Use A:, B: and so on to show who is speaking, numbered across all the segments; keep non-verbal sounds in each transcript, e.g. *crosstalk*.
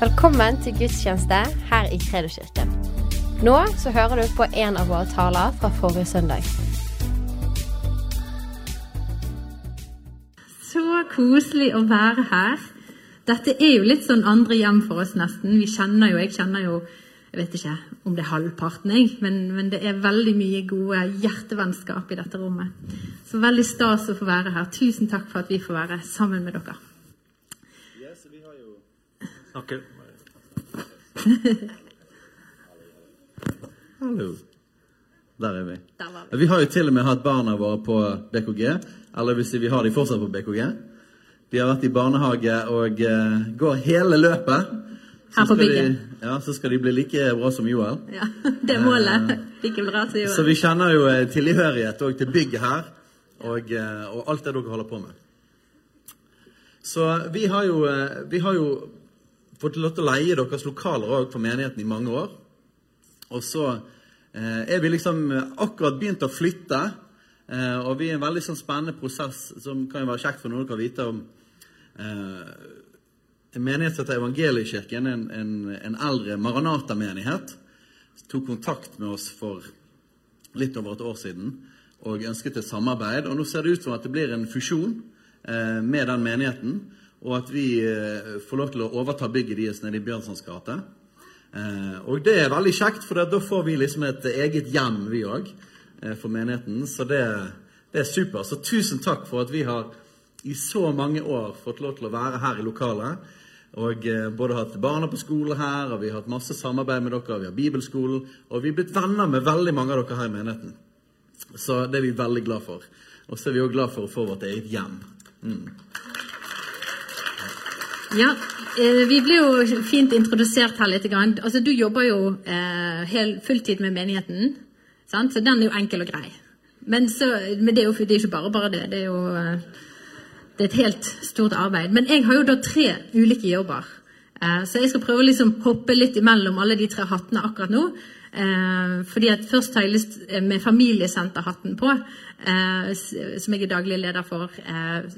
A: Velkommen til gudstjeneste her i Kredoskirken. Nå så hører du på en av våre taler fra forrige søndag.
B: Så koselig å være her. Dette er jo litt sånn andre hjem for oss, nesten. Vi kjenner jo, Jeg kjenner jo Jeg vet ikke om det er halvparten, jeg, men, men det er veldig mye gode hjertevennskap i dette rommet. Så veldig stas å få være her. Tusen takk for at vi får være sammen med dere.
C: Yes, vi har jo snakket *laughs* Hallo. Der er vi.
B: Der vi.
C: Vi har jo til og med hatt barna våre på BKG. Eller hvis vi har de fortsatt på BKG. De har vært i barnehage og uh, går hele løpet.
B: Her på
C: skal de,
B: bygget.
C: ja, så skal de bli like bra som Joel.
B: Ja, *laughs* Det er målet. Like bra som
C: Så vi kjenner jo eh, tilhørighet òg til bygget her, og, eh, og alt det dere holder på med. Så vi har jo, eh, vi har jo fått lov til å leie deres lokaler òg for menigheten i mange år. Og så eh, er vi liksom eh, akkurat begynt å flytte, eh, og vi er i en veldig sånn spennende prosess som kan jo være kjekt for noen dere å vite om. Eh, en menighet som heter Evangeliekirken, en, en, en eldre Maranata-menighet, tok kontakt med oss for litt over et år siden og ønsket et samarbeid. Og nå ser det ut som at det blir en fusjon eh, med den menigheten, og at vi eh, får lov til å overta bygget deres nede i Bjørnsons gate. Eh, og det er veldig kjekt, for da får vi liksom et eget hjem, vi òg, eh, for menigheten. Så det, det er supert. Så tusen takk for at vi har i så mange år fått lov til å være her i lokalet. Og både hatt barna på skole her, og vi har hatt masse samarbeid med dere. Vi har bibelskolen, og vi er blitt venner med veldig mange av dere her i menigheten. Så det er vi veldig glad for. Og så er vi òg glad for å få vårt eget hjem.
B: Ja, eh, Vi ble jo fint introdusert her litt. Altså, Du jobber jo eh, fulltid med menigheten, sant? så den er jo enkel og grei. Men, så, men det er jo det er ikke bare bare det. Det er jo eh, det er et helt stort arbeid. Men jeg har jo da tre ulike jobber. Så jeg skal prøve å liksom hoppe litt imellom alle de tre hattene akkurat nå. Eh, fordi at Først har jeg lyst eh, med familiesenterhatten på, eh, som jeg er daglig leder for.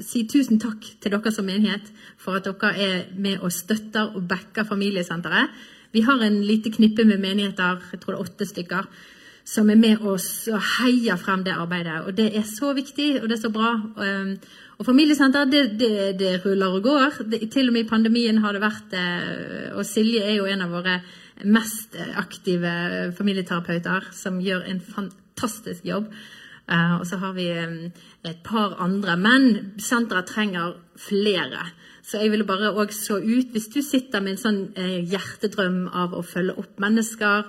B: Si tusen takk til dere som menighet for at dere er med og støtter og backer familiesenteret. Vi har en lite knippe med menigheter, jeg tror det er åtte stykker, som er med oss og heier frem det arbeidet. Og det er så viktig, og det er så bra. Og familiesenter, det, det, det ruller og går. Det, til og med i pandemien har det vært Og Silje er jo en av våre mest aktive familieterapeuter, som gjør en fantastisk jobb. Eh, og så har vi et par andre. Men senteret trenger flere. Så jeg ville bare òg så ut, hvis du sitter med en sånn eh, hjertedrøm av å følge opp mennesker,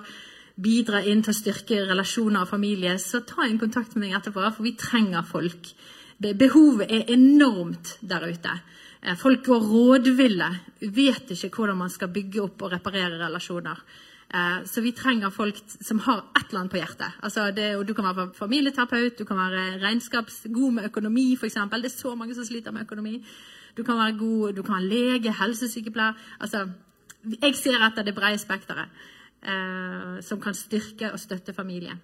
B: bidra inn til å styrke relasjoner og familie, så ta en kontakt med meg etterpå, for vi trenger folk. Behovet er enormt der ute. Eh, Folk går rådville, vet ikke hvordan man skal bygge opp og reparere relasjoner. Eh, Så vi trenger folk som har et eller annet på hjertet. Altså det, du kan være familieterapeut, du kan være regnskaps, god med økonomi f.eks. Det er så mange som sliter med økonomi. Du kan være god, du kan være lege, helsesykepleier. Altså, jeg ser etter det brede spekteret eh, som kan styrke og støtte familien.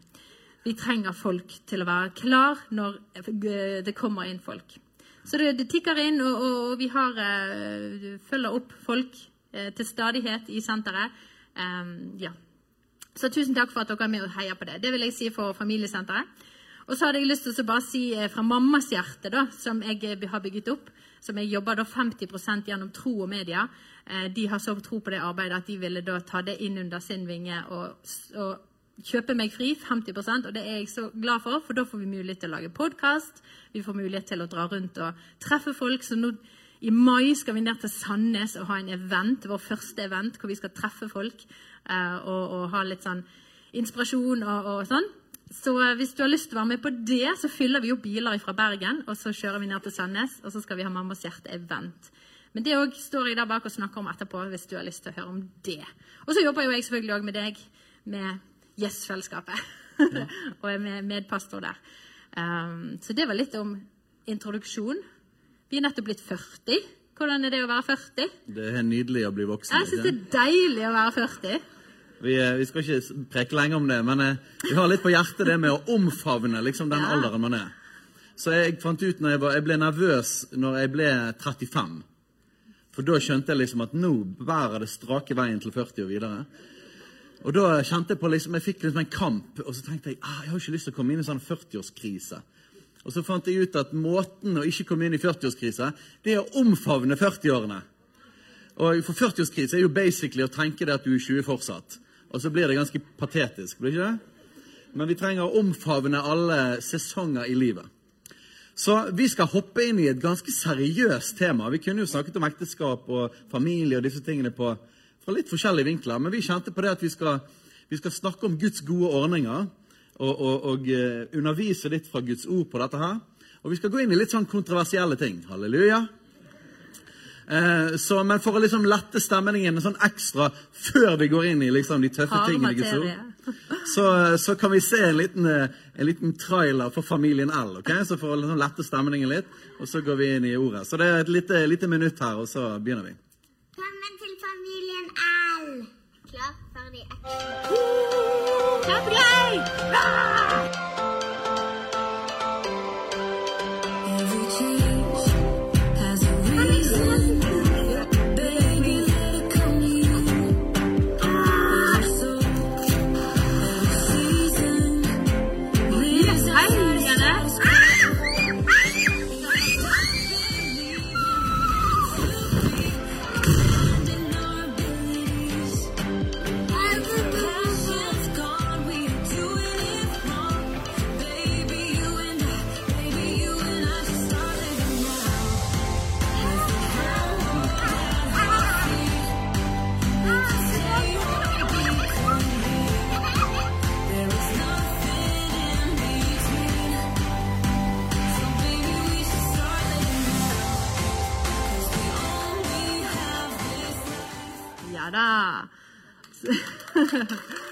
B: Vi trenger folk til å være klar når eh, det kommer inn folk. Så det, det tikker inn, og, og, og vi har, uh, følger opp folk uh, til stadighet i senteret. Um, ja. Så tusen takk for at dere er med og heier på det. Det vil jeg si for familiesenteret. Og så hadde jeg lyst til å bare si eh, fra mammas hjerte, da, som jeg har bygget opp, som jeg jobber da 50 gjennom tro og media. De har så tro på det arbeidet at de ville da ta det inn under sin vinge og, og kjøpe meg fri 50% og det er jeg så glad for, for da får vi mulighet til å lage podkast. Vi får mulighet til å dra rundt og treffe folk. Så nå i mai skal vi ned til Sandnes og ha en event, vår første event, hvor vi skal treffe folk eh, og, og ha litt sånn inspirasjon og, og sånn. Så eh, hvis du har lyst til å være med på det, så fyller vi opp biler fra Bergen, og så kjører vi ned til Sandnes, og så skal vi ha Mammas hjerte-event. Men det òg står jeg der bak og snakker om etterpå, hvis du har lyst til å høre om det. Og så jobber jo jeg selvfølgelig òg med deg, med Yes-fellesskapet. *laughs* og er med medpastor der. Um, så det var litt om introduksjon. Vi er nettopp blitt 40. Hvordan er det å være 40?
C: Det er nydelig å bli voksen.
B: Jeg syns det er deilig å være 40.
C: Vi, eh, vi skal ikke preke lenge om det, men eh, vi har litt på hjertet det med å omfavne liksom, den
B: Ja.
C: alderen man er. Så jeg fant ut når jeg, var, jeg ble nervøs når jeg ble 35. For da skjønte jeg liksom at nå bærer det strake veien til 40 og videre. Og da kjente jeg på liksom, jeg fikk liksom en kamp, og så tenkte jeg ah, jeg har ikke lyst til å komme inn i sånn 40-årskrise. Og så fant jeg ut at måten å ikke komme inn i 40-årskrise, det er å omfavne 40-årene. Og for 40-årskrise er jo basically å tenke det at du er 20 fortsatt. Og så blir det ganske patetisk, blir ikke det? Men vi trenger å omfavne alle sesonger i livet. Så vi skal hoppe inn i et ganske seriøst tema. Vi kunne jo snakket om ekteskap og familie og disse tingene på, fra litt forskjellige vinkler, men vi kjente på det at vi skal, vi skal snakke om Guds gode ordninger og, og, og uh, undervise litt fra Guds ord på dette her. Og vi skal gå inn i litt sånn kontroversielle ting. Halleluja. Eh, så, men for å liksom lette stemningen sånn ekstra før vi går inn i liksom de tøffe tingene Guds ord, så, så, kan vi se en liten, eh, en liten, trailer for familien L. Okay? Så for å liksom lette stemningen litt, og så går vi inn i ordet. Så det er et lite, lite minutt her, og så begynner vi.
D: Velkommen til familien L. Klar, ferdig, action.
B: Kjempegøy! Ah! *laughs*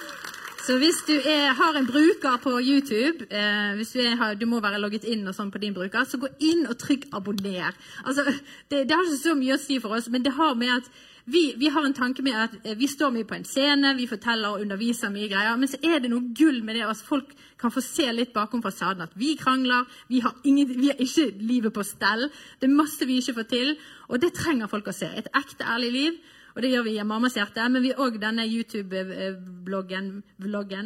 B: Så hvis du er, har en bruker på YouTube, eh, hvis du, er, du, må være logget inn og sånn på din bruker, så gå inn og trykk 'abonner'. Altså, det, det, har ikke så mye å si for oss, men det har med at vi, vi har en tanke med at eh, vi står mye på en scene, vi forteller og underviser mye greier. Men så er det noe gull med det at folk kan få se litt bakom fasaden. At vi krangler, vi har, ingen, vi har ikke livet på stell. Det er masse vi ikke får til, og det trenger folk å se. Et ekte, ærlig liv. Og det gjør vi i Mammas hjerte, men vi òg denne YouTube-vloggen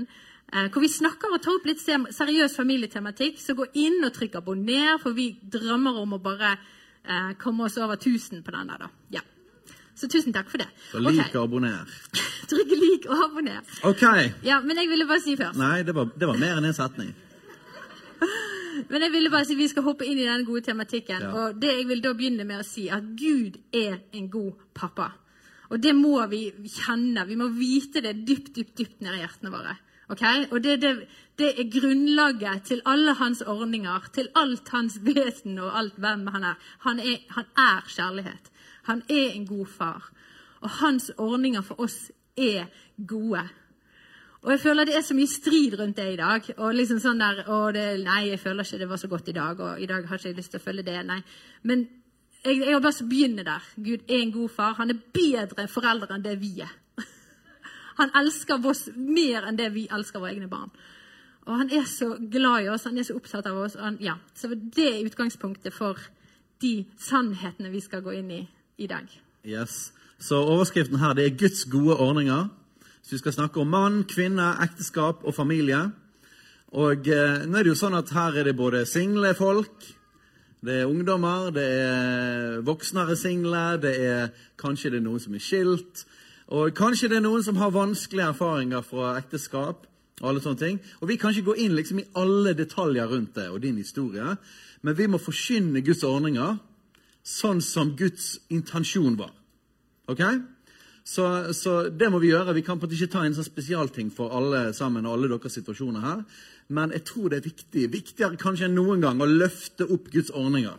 B: eh, hvor vi snakker og tar opp litt seriøs familietematikk. Så gå inn og trykk abonner, for vi drømmer om å bare eh, komme oss over 1000 på den der. da. Ja. Så tusen takk for det.
C: Så lik okay. og abonner. *laughs*
B: Trykk lik og abonner.
C: Ok.
B: Ja, Men jeg ville bare si først.
C: Nei, det var, det var mer enn en setning. *laughs*
B: Men jeg ville bare si vi skal hoppe inn i den gode tematikken. Ja. Og det jeg vil da begynne med å si, at Gud er en god pappa. Og det må vi kjenne. Vi må vite det dypt, dypt, dypt nede i hjertene våre. Okay? Og det, det, det, er grunnlaget til alle hans ordninger, til alt hans vesen og alt hvem han er. Han er, han er kjærlighet. Han er en god far. Og hans ordninger for oss er gode. Og jeg føler det er så mye strid rundt det i dag. og liksom sånn der, det, 'Nei, jeg føler ikke det var så godt i dag.' og 'I dag har ikke jeg lyst til å følge det.' Nei. Men jeg, jeg har bare begynne der. Gud er en god far. Han er bedre foreldre enn det vi er. *laughs* Han elsker oss mer enn det vi elsker våre egne barn. Og han er så glad i oss, han er så opptatt av oss. Han, ja. Så det er utgangspunktet for de sannhetene vi skal gå inn i i dag.
C: Yes. Så overskriften her det er Guds gode ordninger. Så vi skal snakke om mann, kvinne, ekteskap og familie. Og eh, nå er det jo sånn at her er det både single folk, det er ungdommer, det er voksnere single, det er kanskje det er noen som er skilt. Og kanskje det er noen som har vanskelige erfaringer fra ekteskap. Og alle sånne ting. Og Vi kan ikke gå inn liksom i alle detaljer rundt det og din historie, men vi må forkynne Guds ordninger sånn som Guds intensjon var. Ok? Så, så, det må vi gjøre. Vi kan ikke ta en sånn spesialting for alle sammen og alle deres situasjoner her men jeg tror det er viktig, viktigere kanskje enn noen gang, å løfte opp Guds ordninger.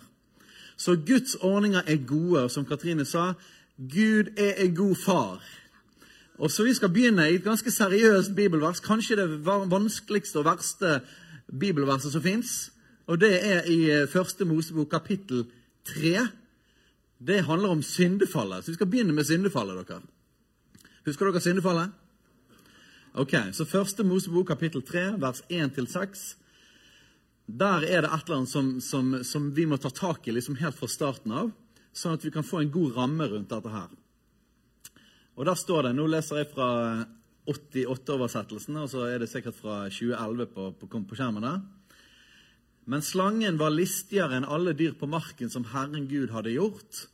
C: Så Guds ordninger er gode, og som Katrine sa, Gud er en god far. Og så Vi skal begynne i et ganske seriøst bibelvers, kanskje det vanskeligste og verste bibelverset som fins. Og det er i første Mosebok kapittel tre. Det handler om syndefallet. Så vi skal begynne med syndefallet. dere. Husker dere syndefallet? Ok, Så første Mosebok, kapittel 3, vers 1-6. Der er det et eller annet som, som, som, vi må ta tak i liksom helt fra starten av. sånn at vi kan få en god ramme rundt dette her. Og der står det Nå leser jeg fra 88-oversettelsen, og så er det sikkert fra 2011 på, på, på skjermen der. Men slangen var listigere enn alle dyr på marken som Herren Gud hadde gjort.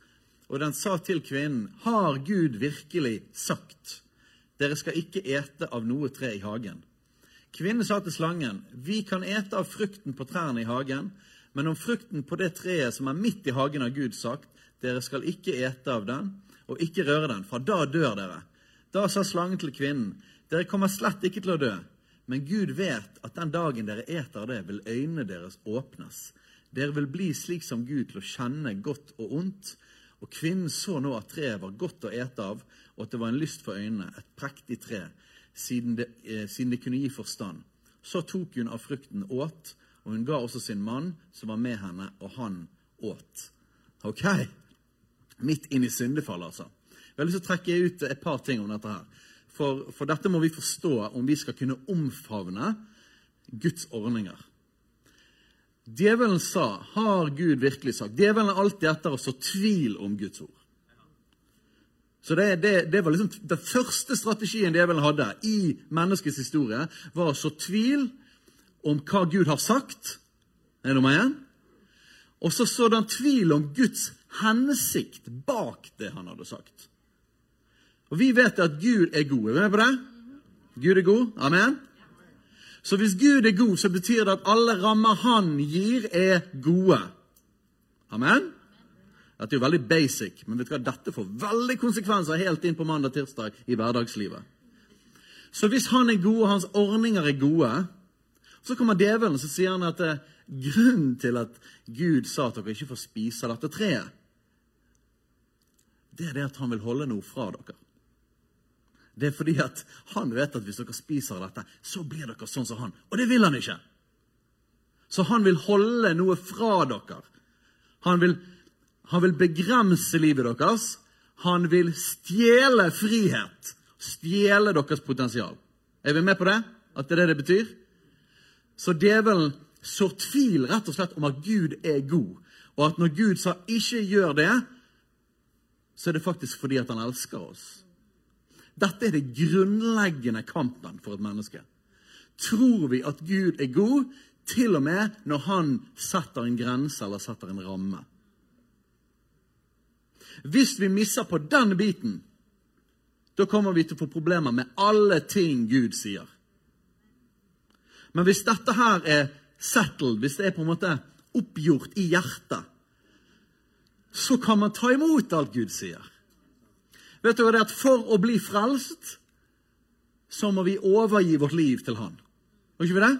C: Og den sa til kvinnen, Har Gud virkelig sagt, dere skal ikke ete av noe tre i hagen? Kvinnen sa til slangen, Vi kan ete av frukten på trærne i hagen, men om frukten på det treet som er midt i hagen, har Gud sagt, dere skal ikke ete av den, og ikke røre den, for da dør dere. Da sa slangen til kvinnen, Dere kommer slett ikke til å dø, men Gud vet at den dagen dere eter det, vil øynene deres åpnes. Dere vil bli slik som Gud til å kjenne godt og ondt. Og kvinnen så nå at treet var godt å ete av, og at det var en lyst for øynene, et prektig tre, siden det, eh, siden det kunne gi forstand. Så tok hun av frukten åt, og hun ga også sin mann, som var med henne, og han åt. Ok, Midt inn i syndefallet, altså. Jeg har lyst til å trekke ut et par ting om dette her. For, for dette må vi forstå om vi skal kunne omfavne Guds ordninger. Djevelen sa, har Gud virkelig sagt? Djevelen er alltid etter å så tvil om Guds ord. Så det, det, det var liksom Den første strategien djevelen hadde i menneskets historie, var å så tvil om hva Gud har sagt. Det er nummer én. Og så sådde han tvil om Guds hensikt bak det han hadde sagt. Og vi vet at Gud er god. Er vi med på det? Gud er god. Amen. Så hvis Gud er god, så betyr det at alle rammer han gir, er gode. Amen? Dette er jo veldig basic, men vet du hva? dette får veldig konsekvenser helt inn på mandag-tirsdag i hverdagslivet. Så hvis han er god, og hans ordninger er gode, så kommer djevelen og sier han at eh, grunnen til at Gud sa at dere ikke får spise dette treet, det er det at han vil holde noe fra dere. Det er fordi at han vet at hvis dere spiser dette, så blir dere sånn som han. Og det vil han ikke. Så han vil holde noe fra dere. Han vil, han vil begrense livet deres. Han vil stjele frihet. Stjele deres potensial. Er vi med på det? At det er det det betyr? Så djevelen sår tvil rett og slett om at Gud er god, og at når Gud sa 'ikke gjør det', så er det faktisk fordi at han elsker oss. Dette er det grunnleggende kampen for et menneske. Tror vi at Gud er god, til og med når han setter en grense eller setter en ramme? Hvis vi misser på den biten, da kommer vi til å få problemer med alle ting Gud sier. Men hvis dette her er settled, hvis det er på en måte oppgjort i hjertet, så kan man ta imot alt Gud sier. Vet du hva det er at For å bli frelst så må vi overgi vårt liv til Han. Var ikke vi det?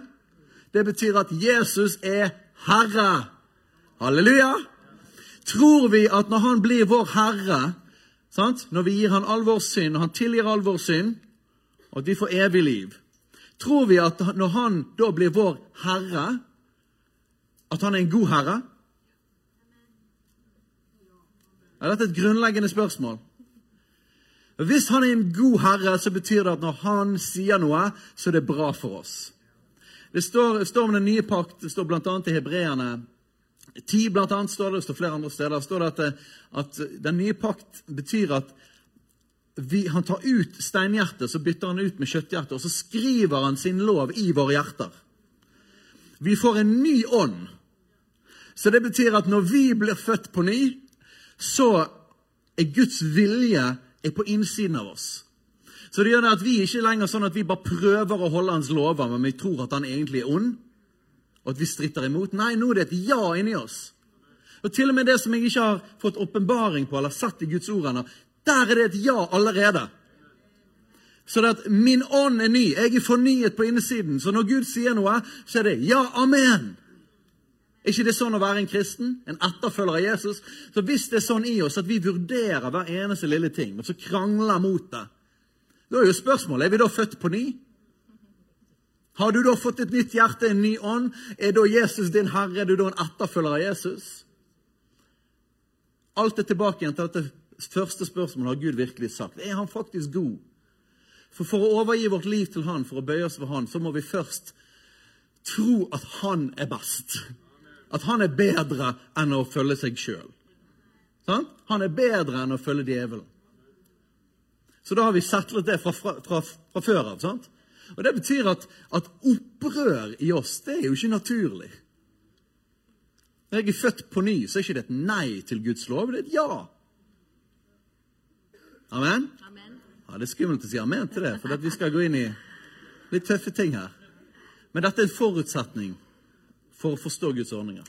C: Det betyr at Jesus er Herre. Halleluja! Tror vi at når Han blir vår Herre, sant? når vi gir Han all vår synd, og Han tilgir all vår synd, og at vi får evig liv Tror vi at når Han da blir vår Herre, at Han er en god herre? Er dette et grunnleggende spørsmål? Hvis han er en god herre, så betyr det at når han sier noe, så er det bra for oss. Det står, står om den nye pakt, det står bl.a. i Hebreerne 10, blant annet, står det, det står flere andre steder, står det at, at den nye pakt betyr at vi, han tar ut steinhjertet, så bytter han ut med kjøtthjertet, og så skriver han sin lov i våre hjerter. Vi får en ny ånd. Så det betyr at når vi blir født på ny, så er Guds vilje er på innsiden av oss. Så det gjør det at vi ikke lenger sånn at vi bare prøver å holde hans lover, men vi tror at han egentlig er ond, og at vi stritter imot. Nei, nå er det et ja inni oss. Og Til og med det som jeg ikke har fått åpenbaring på eller sett i Guds ord ennå, der er det et ja allerede. Så det at min ånd er ny, jeg er fornyet på innsiden. Så når Gud sier noe, så er det ja, amen. Er ikke det sånn å være en kristen? En etterfølger av Jesus? Så Hvis det er sånn i oss at vi vurderer hver eneste lille ting, og så krangler mot det, da er jo spørsmålet er vi da født på ny. Har du da fått et nytt hjerte, en ny ånd? Er da Jesus din herre? Er du da en etterfølger av Jesus? Alt er tilbake igjen til dette første spørsmålet har Gud virkelig sagt. Er han faktisk god? For For å overgi vårt liv til han, for å bøye oss for han, så må vi først tro at han er best at han er bedre enn å følge seg sjøl. Han er bedre enn å følge djevelen. Så da har vi settlet det fra, fra, fra, fra før av. sant? Og Det betyr at, at opprør i oss, det er jo ikke naturlig. Når jeg er født på ny, så er ikke det et nei til Guds lov, det er et ja. Amen? Ja, Det er skummelt å si amen til det, for vi skal gå inn i litt tøffe ting her. Men dette er en forutsetning for å forstå Guds ordninger.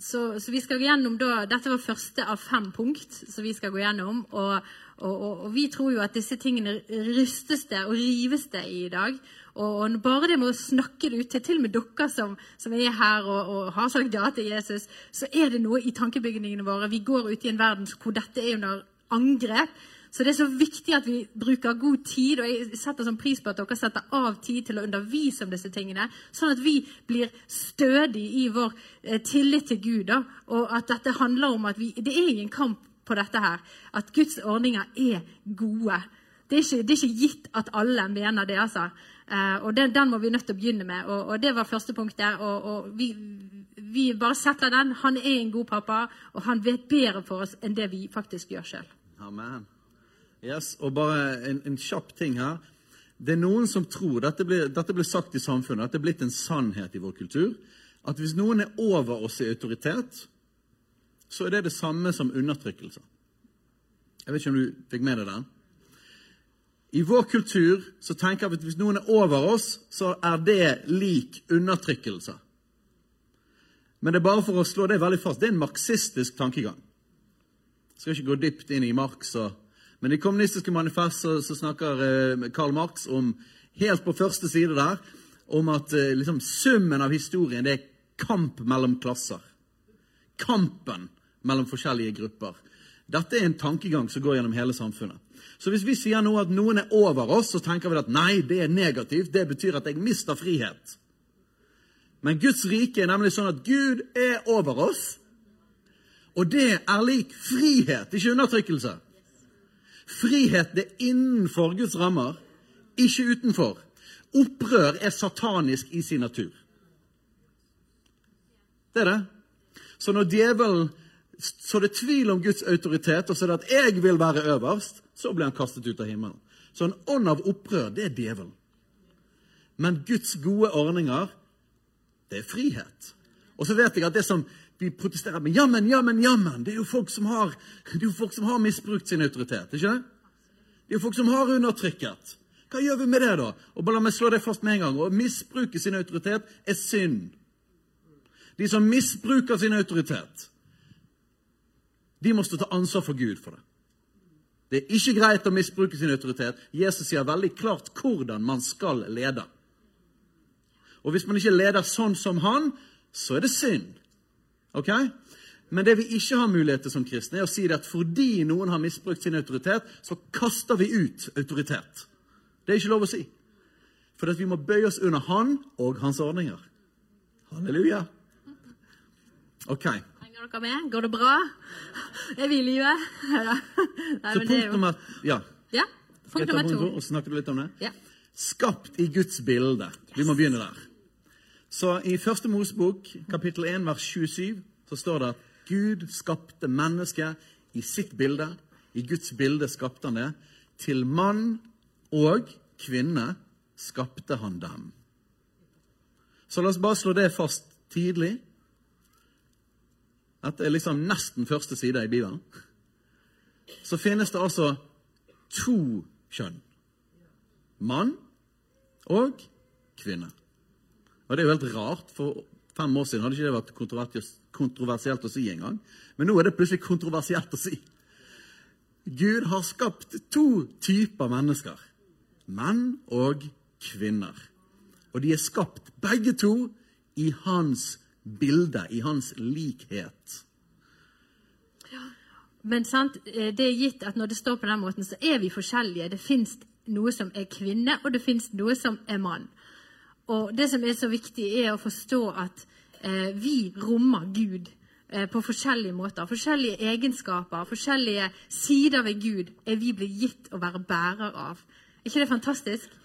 B: Så, så vi skal gå gjennom da, Dette var første av fem punkt som vi skal gå gjennom. Og, og, og, og vi tror jo at disse tingene rystes det og rives det i i dag. Og, bare det med å snakke det ut til, til og med dere som, som er her og har sagt ja til Jesus, så er det noe i tankebygningene våre. Vi går ut i en verden hvor dette er under angrep. Så det er så viktig at vi bruker god tid, og jeg setter sånn pris på at dere setter av tid til å undervise om disse tingene, sånn at vi blir stødige i vår eh, tillit til Gud. Da, og at dette handler om at vi, det er en kamp på dette her. At Guds ordninger er gode. Det er ikke, det er ikke gitt at alle mener det, altså. Uh, og den, den, må vi nødt til å begynne med. Og, og det var første punkt der. Og, og vi, vi, bare setter den. Han er en god pappa, og han vet bedre for oss enn det vi faktisk gjør sjøl.
C: Amen. Yes, og bare en, en, kjapp ting her. Det er noen som tror, dette blir, dette ble sagt i samfunnet, at det er blitt en sannhet i vår kultur, at hvis noen er over oss i autoritet, så er det det samme som undertrykkelse. Jeg vet ikke om du fikk med deg den? I vår kultur så tenker vi at hvis noen er over oss, så er det lik undertrykkelse. Men det er bare for å slå det veldig fast. Det er en marxistisk tankegang. Jeg skal ikke gå dypt inn i Marx og men i kommunistiske manifest så, så snakker eh, Karl Marx om, helt på første side der om at eh, liksom, summen av historien det er kamp mellom klasser. Kampen mellom forskjellige grupper. Dette er en tankegang som går gjennom hele samfunnet. Så hvis vi sier nå at noen er over oss, så tenker vi at nei, det er negativt. Det betyr at jeg mister frihet. Men Guds rike er nemlig sånn at Gud er over oss. Og det er lik frihet, ikke undertrykkelse. Frihet er innenfor Guds rammer, ikke utenfor. Opprør er satanisk i sin natur. Det er det. Så når djevelen så det er tvil om Guds autoritet, og så er det at 'jeg vil være øverst', så blir han kastet ut av himmelen. Så en ånd av opprør, det er djevelen. Men Guds gode ordninger, det er frihet. Og så vet jeg at det som vi protesterer med. Jammen, jammen, jammen! Det er jo folk som har, folk som har misbrukt sin autoritet. ikke det? Det er jo folk som har undertrykket. Hva gjør vi med det, da? Og bare La meg slå det fast med en gang. Å misbruke sin autoritet er synd. De som misbruker sin autoritet, de må stå til ansvar for Gud for det. Det er ikke greit å misbruke sin autoritet. Jesus sier veldig klart hvordan man skal lede. Og hvis man ikke leder sånn som han, så er det synd. Ok? Men det vi ikke har mulighet til som kristne, er å si at fordi noen har misbrukt sin autoritet, så kaster vi ut autoritet. Det er ikke lov å si. For vi må bøye oss under han og hans ordninger. Halleluja. Ok.
B: Henger dere med? Går det bra? *laughs* Er vi i live?
C: så punkt jo... nummer Ja.
B: ja punkt nummer to.
C: Og snakker du litt om det?
B: Ja.
C: Skapt i Guds bilde. Vi må begynne der. Så i Første Mosebok, kapittel 1, vers 27, så står det at Gud skapte mennesket i sitt bilde. I Guds bilde skapte han det. Til mann og kvinne skapte han dem. Så la oss bare slå det fast tidlig. Dette er liksom nesten første side i Bibelen. Så finnes det altså to kjønn. Mann og kvinne. Og det er jo helt rart, for fem år siden hadde ikke det vært kontroversielt å si engang. Men nå er det plutselig kontroversielt å si. Gud har skapt to typer mennesker. Menn og kvinner. Og de er skapt begge to i hans bilde, i hans likhet.
B: Men sant, eh, det er gitt at når det står på den måten, så er vi forskjellige. Det fins noe som er kvinne, og det fins noe som er mann. Og det som er så viktig, er å forstå at eh, vi rommer Gud eh, på forskjellige måter. Forskjellige egenskaper, forskjellige sider ved Gud er vi blitt gitt å være bærer av. Er ikke det fantastisk?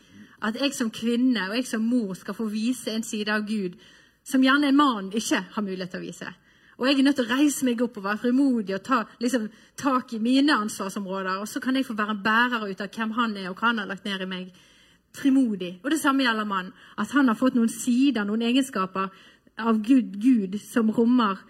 B: At jeg som kvinne og jeg som mor skal få vise en side av Gud som gjerne en mann ikke har mulighet til å vise. Og jeg er nødt til å reise meg opp og være frimodig og ta liksom, tak i mine ansvarsområder. Og så kan jeg få være bærer ut av hvem han er, og hva han har lagt ned i meg. Frimodig. Og det samme gjelder mann. At han har fått noen sider, noen egenskaper av Gud, Gud som rommer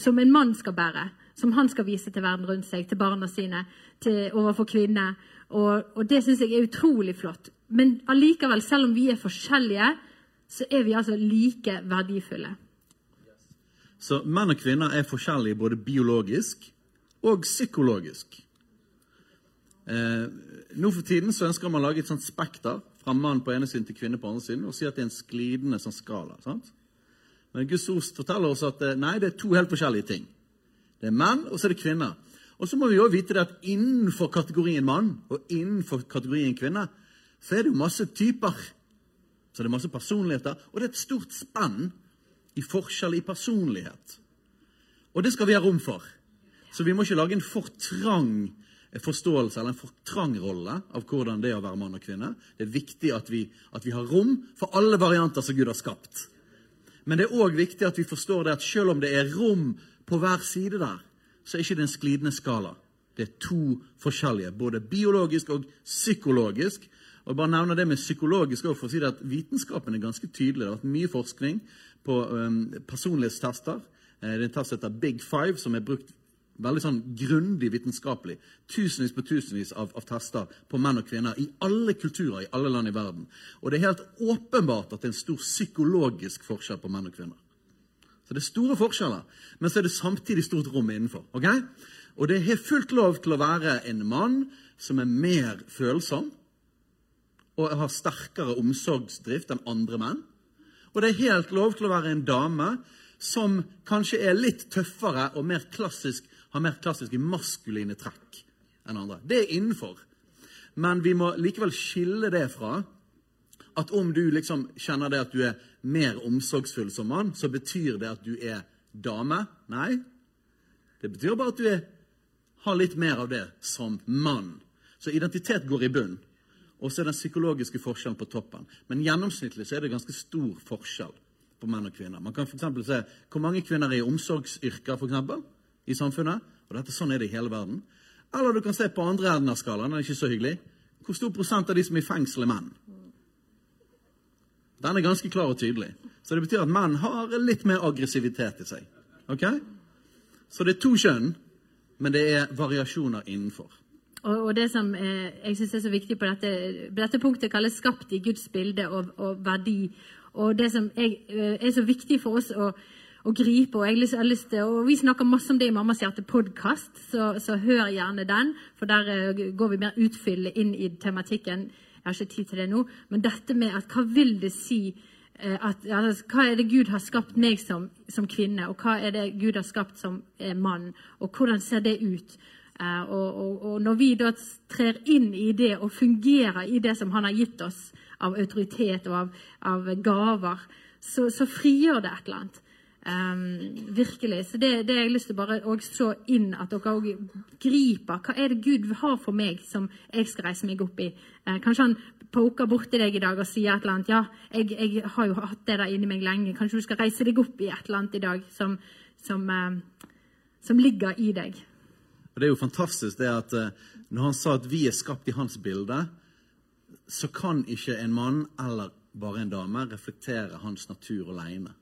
B: Som en mann skal bære. Som han skal vise til verden rundt seg, til barna sine, til, overfor kvinner. Og, og det syns jeg er utrolig flott. Men allikevel, selv om vi er forskjellige, så er vi altså like verdifulle.
C: Så menn og kvinner er forskjellige både biologisk og psykologisk. Eh, nå for tiden så ønsker man å lage et sånt spekter fra mann på ene siden til kvinne på andre siden, og si at det er en sklidende sånn skala. sant? Men Guds ord forteller oss at eh, nei, det er to helt forskjellige ting. Det er menn, og så er det kvinner. Og så må vi også vite det at innenfor kategorien mann og innenfor kategorien kvinne, så er det jo masse typer. Så det er masse personligheter, og det er et stort spenn i forskjell i personlighet. Og det skal vi ha rom for. Så vi må ikke lage en for trang forståelse eller en for trang rolle av hvordan det er å være mann og kvinne. Det er viktig at vi, at vi har rom for alle varianter som Gud har skapt. Men det er òg viktig at vi forstår det at selv om det er rom på hver side der, så er ikke det en sklidende skala. Det er to forskjellige, både biologisk og psykologisk. Og jeg bare nevner det med psykologisk også, for å si det at Vitenskapen er ganske tydelig. Det har vært mye forskning på um, personlighetstester. Eh, Det er en test som heter Big Five, som er brukt veldig sånn grundig vitenskapelig. Tusenvis på tusenvis av, av tester på menn og kvinner i alle kulturer i alle land i verden. Og det er helt åpenbart at det er en stor psykologisk forskjell på menn og kvinner. Så det er store forskjeller, men så er det samtidig stort rom innenfor. Okay? Og det er fullt lov til å være en mann som er mer følsom og har sterkere omsorgsdrift enn andre menn. Og det er helt lov til å være en dame som kanskje er litt tøffere og mer klassisk, har mer klassiske maskuline trekk enn andre. Det er innenfor. Men vi må likevel skille det fra at om du liksom kjenner det at du er mer omsorgsfull som mann, så betyr det at du er dame. Nei. Det betyr bare at du er, har litt mer av det som mann. Så identitet går i bunn. Og så er den psykologiske forskjellen på toppen. Men gjennomsnittlig så er det ganske stor forskjell på menn og kvinner. Man kan for se hvor mange kvinner er i omsorgsyrker for eksempel, i samfunnet. Og dette, sånn er det i hele verden. Eller du kan se på andre enden av skalaen. Den er ikke så hyggelig. Hvor stor prosent av de som er i fengsel, er menn? Den er ganske klar og tydelig. Så det betyr at menn har litt mer aggressivitet i seg. Ok? Så det er to kjønn, men det er variasjoner innenfor.
B: Og, og det som eh, jeg synes er så viktig på dette, på dette punktet, kalles 'skapt i Guds bilde og, og verdi'. Og det som jeg, eh, er så viktig for oss å, å gripe, og jeg har lyst- til, og vi snakker masse om det i Mammas hjerte-podkast, så, så hør gjerne den, for der eh, går vi mer utfyllende inn i tematikken. Jeg har ikke tid til det nå, men dette med at hva vil det si eh, at, altså, Hva er det Gud har skapt meg som, som kvinne, og hva er det Gud har skapt som eh, mann, og hvordan ser det ut? Og, og, og når vi da trer inn i det og fungerer i det som Han har gitt oss av autoritet og av, av gaver, så, så frigjør det et eller annet. Um, virkelig. Så det, det jeg lyst til bare å se inn at dere òg griper. Hva er det Gud har for meg som jeg skal reise meg opp i? Uh, kanskje han poker borti deg i dag og sier et eller annet. Ja, jeg, jeg har jo hatt det der inni meg lenge. Kanskje du skal reise deg opp i et eller annet i dag som, som, uh, som ligger i deg.
C: Og Det er jo fantastisk det at uh, når han sa at vi er skapt i hans bilde, så kan ikke en mann eller bare en dame reflektere hans natur alene.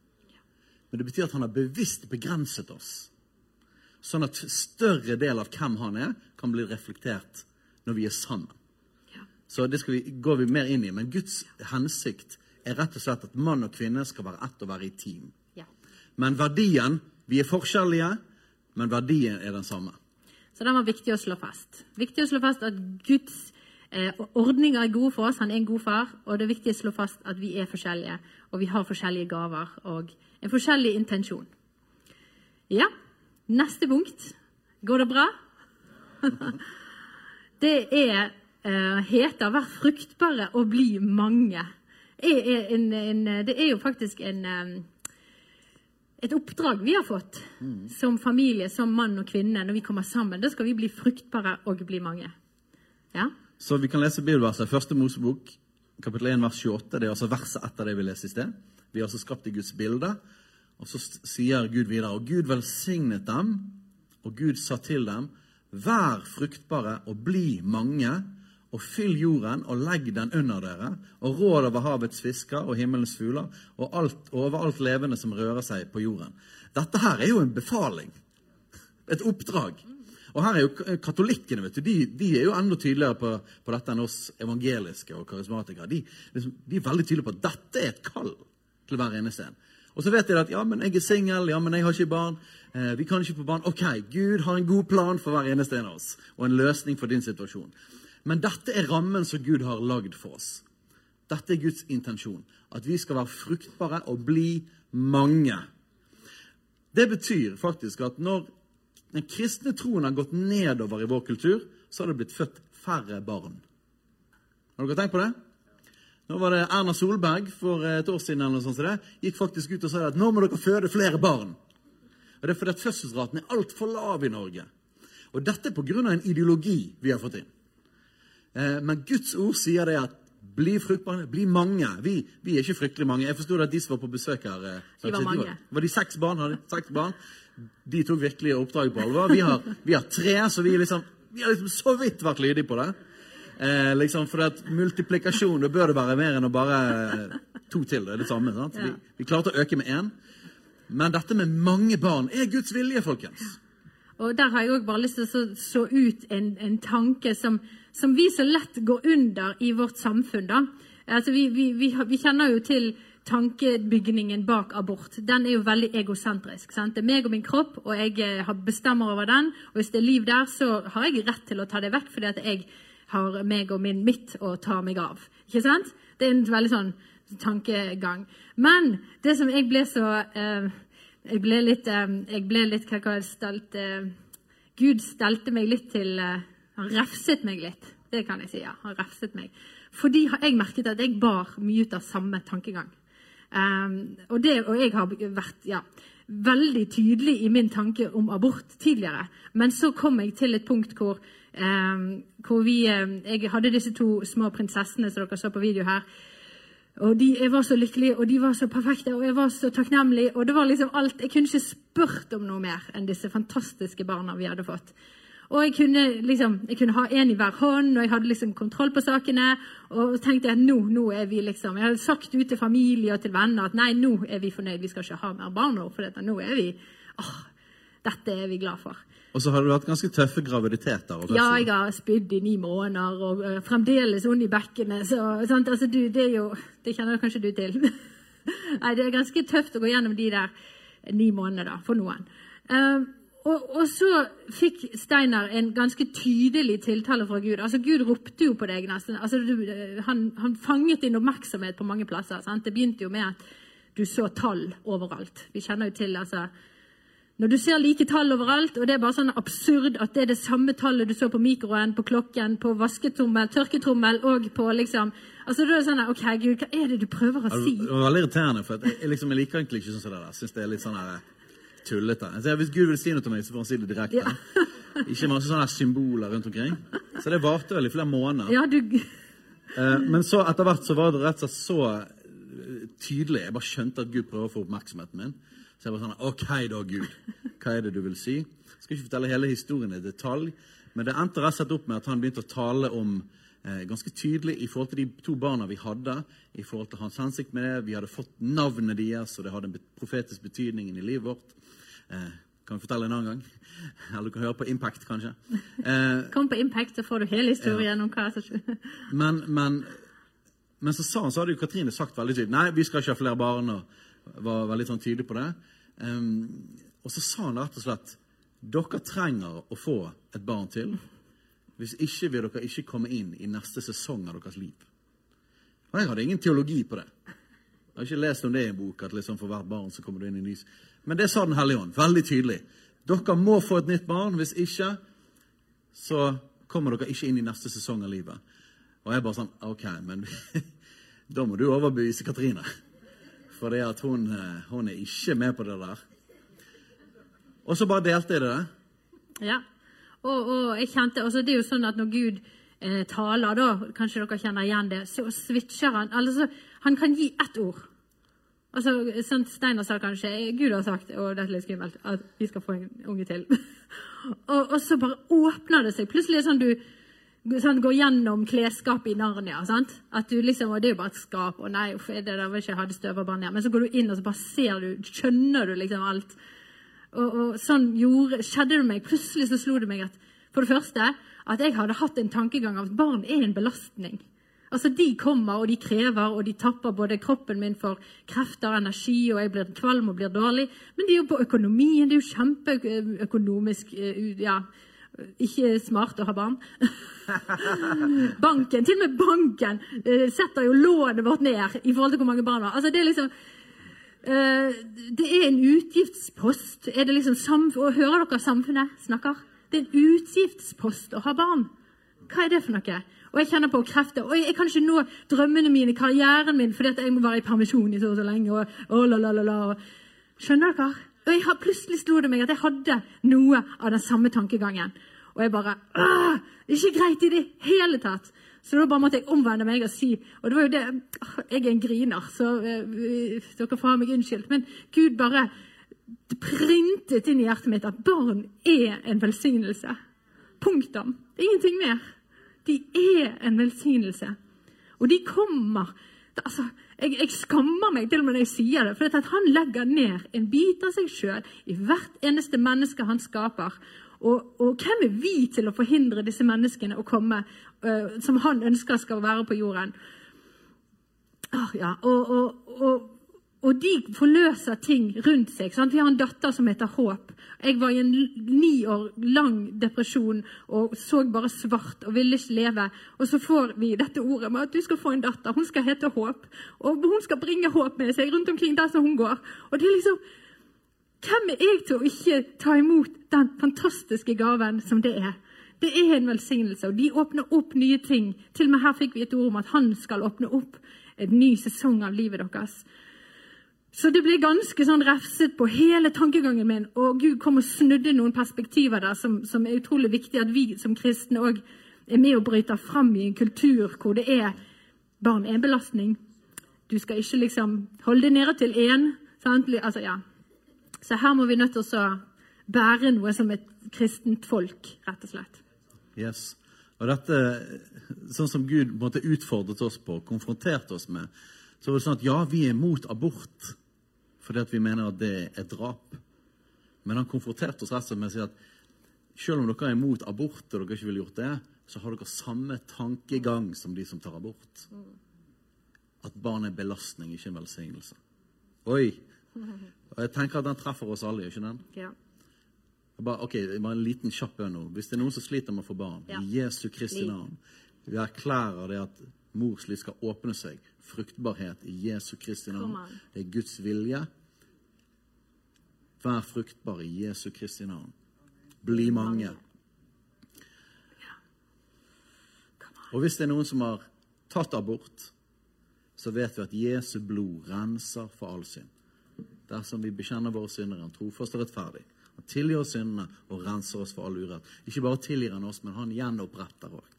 C: Men det betyr at han har bevisst begrenset oss, sånn at større del av hvem han er, kan bli reflektert når vi er sammen.
B: Ja.
C: Så det vi, går vi mer inn i. Men Guds hensikt er rett og slett at mann og kvinne skal være ett og være i team.
B: Ja.
C: Men verdien Vi er forskjellige, men verdien er den samme.
B: Så den var viktig å slå fast. Viktig å slå fast at Guds eh, ordninger er gode for oss. Han er en god far. Og det er viktig å slå fast at vi er forskjellige, og vi har forskjellige gaver og en forskjellig intensjon. Ja, neste punkt. Går det bra? *laughs* det er eh, heter 'Vær fruktbare og bli mange'. Er, en, en, det er jo faktisk en eh, et oppdrag vi har fått som familie, som mann og kvinne, når vi kommer sammen. Da skal vi bli fruktbare og bli mange. Ja?
C: Så vi kan lese bibelverset. Første Mosebok, kapittel 1, vers 28. Det er altså verset etter det vi leste i sted. Vi er altså skapt i Guds bilde. Og så sier Gud videre, og Gud velsignet dem, og Gud sa til dem, vær fruktbare og bli mange, og fyll jorden og legg den under dere, og råd over havets fisker og himmelens fugler, og, alt, og over alt levende som rører seg på jorden. Dette her er jo en befaling. Et oppdrag. Og her er jo katolikkene, vet du, de, de er jo enda tydeligere på, på dette enn oss evangeliske og karismatikere. De, liksom, de er veldig tydelige på at dette er et kall til hver eneste en. Og så vet de at ja, men jeg er singel, ja, men jeg har ikke barn. Eh, vi kan ikke få barn. Ok, Gud har en god plan for hver eneste en av oss, og en løsning for din situasjon. Men dette er rammen som Gud har lagd for oss. Dette er Guds intensjon. At vi skal være fruktbare og bli mange. Det betyr faktisk at når den kristne troen har gått nedover i vår kultur, så har det blitt født færre barn. Har dere tenkt på det? Nå var det Erna Solberg for et år siden eller noe sånt som det, gikk faktisk ut og sa at nå må dere føde flere barn. Og Det er fordi at fødselsraten er altfor lav i Norge. Og dette er pga. en ideologi vi har fått inn. Eh, Men Guds ord sier det at bli fruktbare, bli mange. Vi, vi er ikke fryktelig mange. Jeg forsto at de som var på besøk her eh,
B: De var mange.
C: Var de seks barn? Hadde seks barn? De tok virkelig oppdraget på alvor. Vi har, vi har tre, så vi, liksom, vi har liksom så vidt vært lydige på det. Eh, liksom, for at multiplikasjon det bør det være mer enn å bare eh, to til. Det er det samme. Sant? Vi, vi klarte å øke med én. Men dette med mange barn er Guds vilje, folkens.
B: Og der har jeg òg bare lyst til å så, så ut en, en tanke som, som vi så lett går under i vårt samfunn. da. Altså, vi, vi, vi, vi kjenner jo til tankebygningen bak abort. Den er jo veldig egosentrisk. Det er meg og min kropp, og jeg eh, bestemmer over den. Og hvis det er liv der, så har jeg rett til å ta det vekk, fordi at jeg har meg og min mitt å ta meg av. Ikke sant? Det er en veldig sånn tankegang. Men det som jeg ble så eh, Jeg ble litt, eh, jeg ble litt hva det, stelt, eh, Gud stelte meg litt til eh, Han refset meg litt. Det kan jeg si. ja, Han refset meg. Fordi jeg merket at jeg bar mye ut av samme tankegang. Um, og, det, og jeg har vært ja, veldig tydelig i min tanke om abort tidligere. Men så kom jeg til et punkt hvor, um, hvor vi um, Jeg hadde disse to små prinsessene som dere så på video her. Og de, Jeg var så lykkelig, og de var så perfekte, og jeg var så takknemlig. Og det var liksom alt, Jeg kunne ikke spurt om noe mer enn disse fantastiske barna vi hadde fått. Og jeg kunne, liksom, jeg kunne ha en i hver hånd, og jeg hadde liksom kontroll på sakene. Og så tenkte jeg at nå, nå er vi liksom Jeg hadde sagt ut til familie og til venner at nei, nå er vi fornøyd, vi skal ikke ha mer barn nå. For dette, nå er vi åh, Dette er vi glad for.
C: Og så har du hatt ganske tøffe graviditeter.
B: Ja, jeg har spydd i ni måneder og uh, fremdeles vondt i bekkenet. Så, sant? Altså, du, det er jo Det kjenner kanskje du til. *laughs* Nei, det er ganske tøft å gå gjennom de der ni månedene da, for noen. Eh, og, og så fikk Steinar en ganske tydelig tiltale fra Gud. Altså, Gud ropte jo på deg nesten. Altså, du, han, han fanget din oppmerksomhet på mange plasser. Sant? Det begynte jo med at du så tall overalt. Vi kjenner jo til altså, når du ser like tall overalt, og det er bare sånn absurd at det er det samme tallet du så på mikroen, på klokken, på vasketrommel, tørketrommel og på liksom Altså da er det sånn OK, Gud, hva er det du prøver å si?
C: Det var veldig irriterende, for jeg, liksom, jeg liker egentlig ikke sånn som det der. Synes det er litt sånn her tullete. Sier, hvis Gud vil si noe til meg, så får han si det direkte.
B: Ja. *laughs*
C: Ikke masse sånne symboler rundt omkring. Så det varte vel i flere måneder.
B: Ja, du *laughs*
C: Eh, men så etter hvert så var det rett og slett så eh, tydelig. Jeg bare skjønte at Gud prøver å få oppmerksomheten min. Så jeg var sånn OK da, Gud. Hva er det du vil si? Jeg skal ikke fortelle hele historien i detalj, men det endte rett og slett opp med at han begynte å tale om eh, ganske tydelig i forhold til de to barna vi hadde, i forhold til hans hensikt med det. Vi hadde fått navnet deres, og det hadde en profetisk betydning i livet vårt. Eh, kan vi fortelle en annen gang? Eller du kan høre på Impact, kanskje. *laughs* Eh,
B: kom på Impact, så får du hele historien om hva som *laughs*
C: men, men, men så sa han, så hadde jo Katrine sagt veldig tydelig Nei, vi skal ikke ha flere barn. og var veldig sånn tydelig på det. Um, og så sa han rett og slett dere trenger å få et barn til. Hvis ikke vil dere ikke komme inn i neste sesong av deres liv. Og jeg hadde ingen teologi på det. Jeg har ikke lest om det i en bok, at liksom for hvert barn så kommer du inn i en nys. Men det sa Den hellige ånd, veldig tydelig. Dere må få et nytt barn. Hvis ikke, så kommer dere ikke inn i neste sesong av livet. Og jeg bare sånn OK, men *laughs* da må du overbevise Katrine. For det at hun, eh, hun er ikke med på det der. Og så bare delte jeg det.
B: Ja. Og, og jeg kjente, altså Det er jo sånn at når Gud eh, taler, da, kanskje dere kjenner igjen det, så switcher han. Altså, han kan gi ett ord, Altså, sånn Steinar sa kanskje Gud har sagt og dette er litt skummelt, at vi skal få en unge til. *laughs* og, og, så bare åpner det seg. Plutselig er det sånn du sånn, går gjennom klesskapet i Narnia. sant? At du liksom, og Det er jo bare et skap. og nei, uff, det der vil ikke ha det støverbarn her. Men så går du inn og så bare ser du, skjønner du liksom alt. Og, og sånn gjorde, skjedde det meg. Plutselig så slo det meg at for det første at jeg hadde hatt en tankegang av at barn er en belastning. Altså, De kommer og de krever, og de tapper både kroppen min for krefter og energi, og jeg blir kvalm og blir dårlig. Men det er jo på økonomien. Det er jo kjempeøkonomisk ja, ikke smart å ha barn. *laughs* banken, Til og med banken eh, setter jo lånet vårt ned i forhold til hvor mange barn vi har. Altså, det er liksom uh, Det er en utgiftspost. Er det liksom Hører dere samfunnet snakker? Det er en utgiftspost å ha barn. Hva er det for noe? Og jeg kjenner på krefter. Og jeg, jeg kan ikke nå drømmene mine, karrieren min, fordi jeg må være i permisjon i så og så lenge. Og, og la, la, la, la. Skjønner dere? Og jeg har, Plutselig slo det meg at jeg hadde noe av den samme tankegangen. Og jeg bare Åh, Det er ikke greit i det hele tatt. Så da bare måtte jeg omvende meg og si Og det var jo det Jeg er en griner, så uh, dere får ha meg unnskyldt. Men Gud bare printet inn i hjertet mitt at barn er en velsignelse. Punktum. Ingenting mer. De er en velsignelse. Og de kommer altså, jeg, jeg, skammer meg til og med når jeg sier det. For han legger ned en bit av seg sjøl i hvert eneste menneske han skaper. Og, og, hvem er vi til å forhindre disse menneskene å komme uh, som han ønsker skal være på jorden? Oh, ja. og, og, og de forløser ting rundt seg. Sant? Vi har en datter som heter Håp. Jeg var i en ni år lang depresjon og så bare svart og ville ikke leve. Og så får vi dette ordet med at du skal få en datter. Hun skal hete Håp. Og hun skal bringe håp med seg rundt omkring der som hun går. Og det er liksom Hvem er jeg til å ikke ta imot den fantastiske gaven som det er? Det er en velsignelse, og de åpner opp nye ting. Til og med her fikk vi et ord om at han skal åpne opp en ny sesong av livet deres. Så det ble ganske sånn refset på hele tankegangen min. Og Gud kom og snudde noen perspektiver der som, som er utrolig viktig at vi som kristne òg er med og bryter fram i en kultur hvor det er barn er en belastning. Du skal ikke liksom holde det nede til én. Altså, ja. Så her må vi nødt til å bære noe som et kristent folk, rett og slett.
C: Yes. Og dette, sånn som Gud måtte utfordret oss på, konfronterte oss med, så var det sånn at ja, vi er mot abort fordi at vi mener at det er drap. Men han konfronterte oss rett og slett med å si at selv om dere er imot abort, og dere ikke ville gjort det, så har dere samme tankegang som de som tar abort. At barn er belastning, ikke en velsignelse. Oi! Og jeg tenker at den treffer oss alle, ikke den?
B: Ja.
C: Bare, ok, bare en liten kjapp bønn nå. Hvis det er noen som sliter med å få barn,
B: ja.
C: i Jesu Kristi navn, vi erklærer det at mors liv skal åpne seg fruktbarhet i Jesu Kristi navn. Det er Guds vilje. Vær fruktbar i Jesu Kristi navn. Bli mange. Og hvis det er noen som har tatt abort, så vet vi at Jesu blod renser for all synd. Dersom vi bekjenner våre synder, er han trofast og rettferdig. Han tilgir oss syndene og renser oss for all urett. Ikke bare tilgir han oss, men han gjenoppretter òg.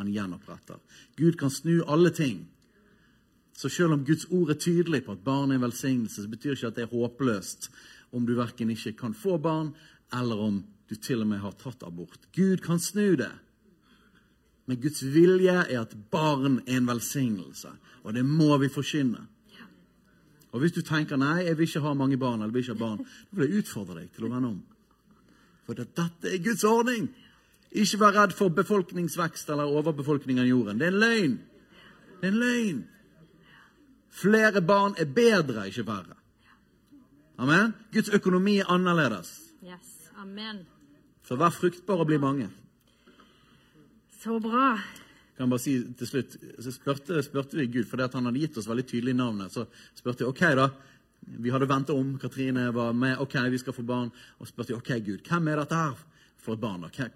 C: Han gjenoppretter. Gud kan snu alle ting så selv om Guds ord er tydelig på at barn er en velsignelse, så betyr ikke at det er håpløst om du verken ikke kan få barn, eller om du til og med har tatt abort. Gud kan snu det. Men Guds vilje er at barn er en velsignelse, og det må vi forkynne. Og Hvis du tenker nei, jeg vil ikke ha mange barn, eller vil ikke ha barn, da vil jeg utfordre deg til å vende om. For dette er Guds ordning. Ikke vær redd for befolkningsvekst eller overbefolkning av jorden. Det er en løgn. Det er en løgn. Flere barn er bedre, ikke verre. Amen. Guds økonomi er annerledes.
B: Yes, amen.
C: Så vær fruktbar og bli mange.
B: Så bra.
C: Kan bare si til slutt, så spurte, spurte vi Gud, fordi han hadde gitt oss veldig tydelig navnet. Så spurte jeg ok da, vi hadde venta om. Katrine var med. Ok, vi skal få barn. Og spurte jeg, ok Gud, hvem er dette her for et barn? da?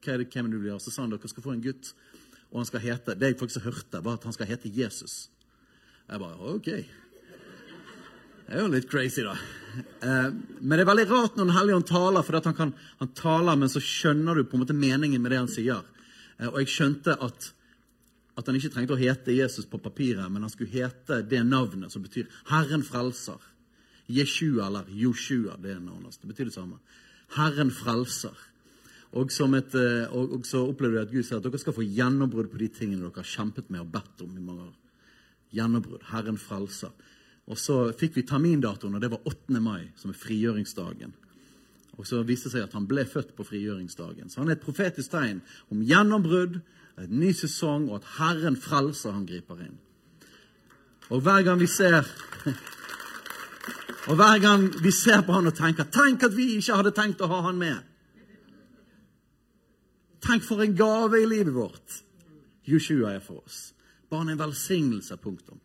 C: Hva er det, hvem du vil gjøre? Så sa han dere skal få en gutt. Og han skal hete, Det jeg faktisk hørte, var at han skal hete Jesus. Jeg bare OK. Det er jo litt crazy, da. Eh, men det er veldig rart når Den hellige ånd taler, for han, kan, han taler, men så skjønner du på en måte meningen med det han sier. Eh, og jeg skjønte at at han ikke trengte å hete Jesus på papiret, men han skulle hete det navnet som betyr 'Herren frelser'. Jeshua eller Joshua, det er navnet hans. Det betyr det samme. Herren frelser. Og, et, eh, og, og så opplevde jeg at Gud sier at dere skal få gjennombrudd på de tingene dere har kjempet med og bedt om i mange år. Gjennombrudd. Herren frelser. Og så fikk vi termindatoen, og det var 8. mai, som er frigjøringsdagen. Og så viste det seg at han ble født på frigjøringsdagen. Så han er et profetisk tegn om gjennombrudd, en ny sesong, og at Herren frelser, han griper inn. Og hver gang vi ser *laughs* Og hver gang vi ser på han og tenker Tenk at vi ikke hadde tenkt å ha han med. Tenk for en gave i livet vårt Joshua er for oss. Bare en velsignelse. Punktum.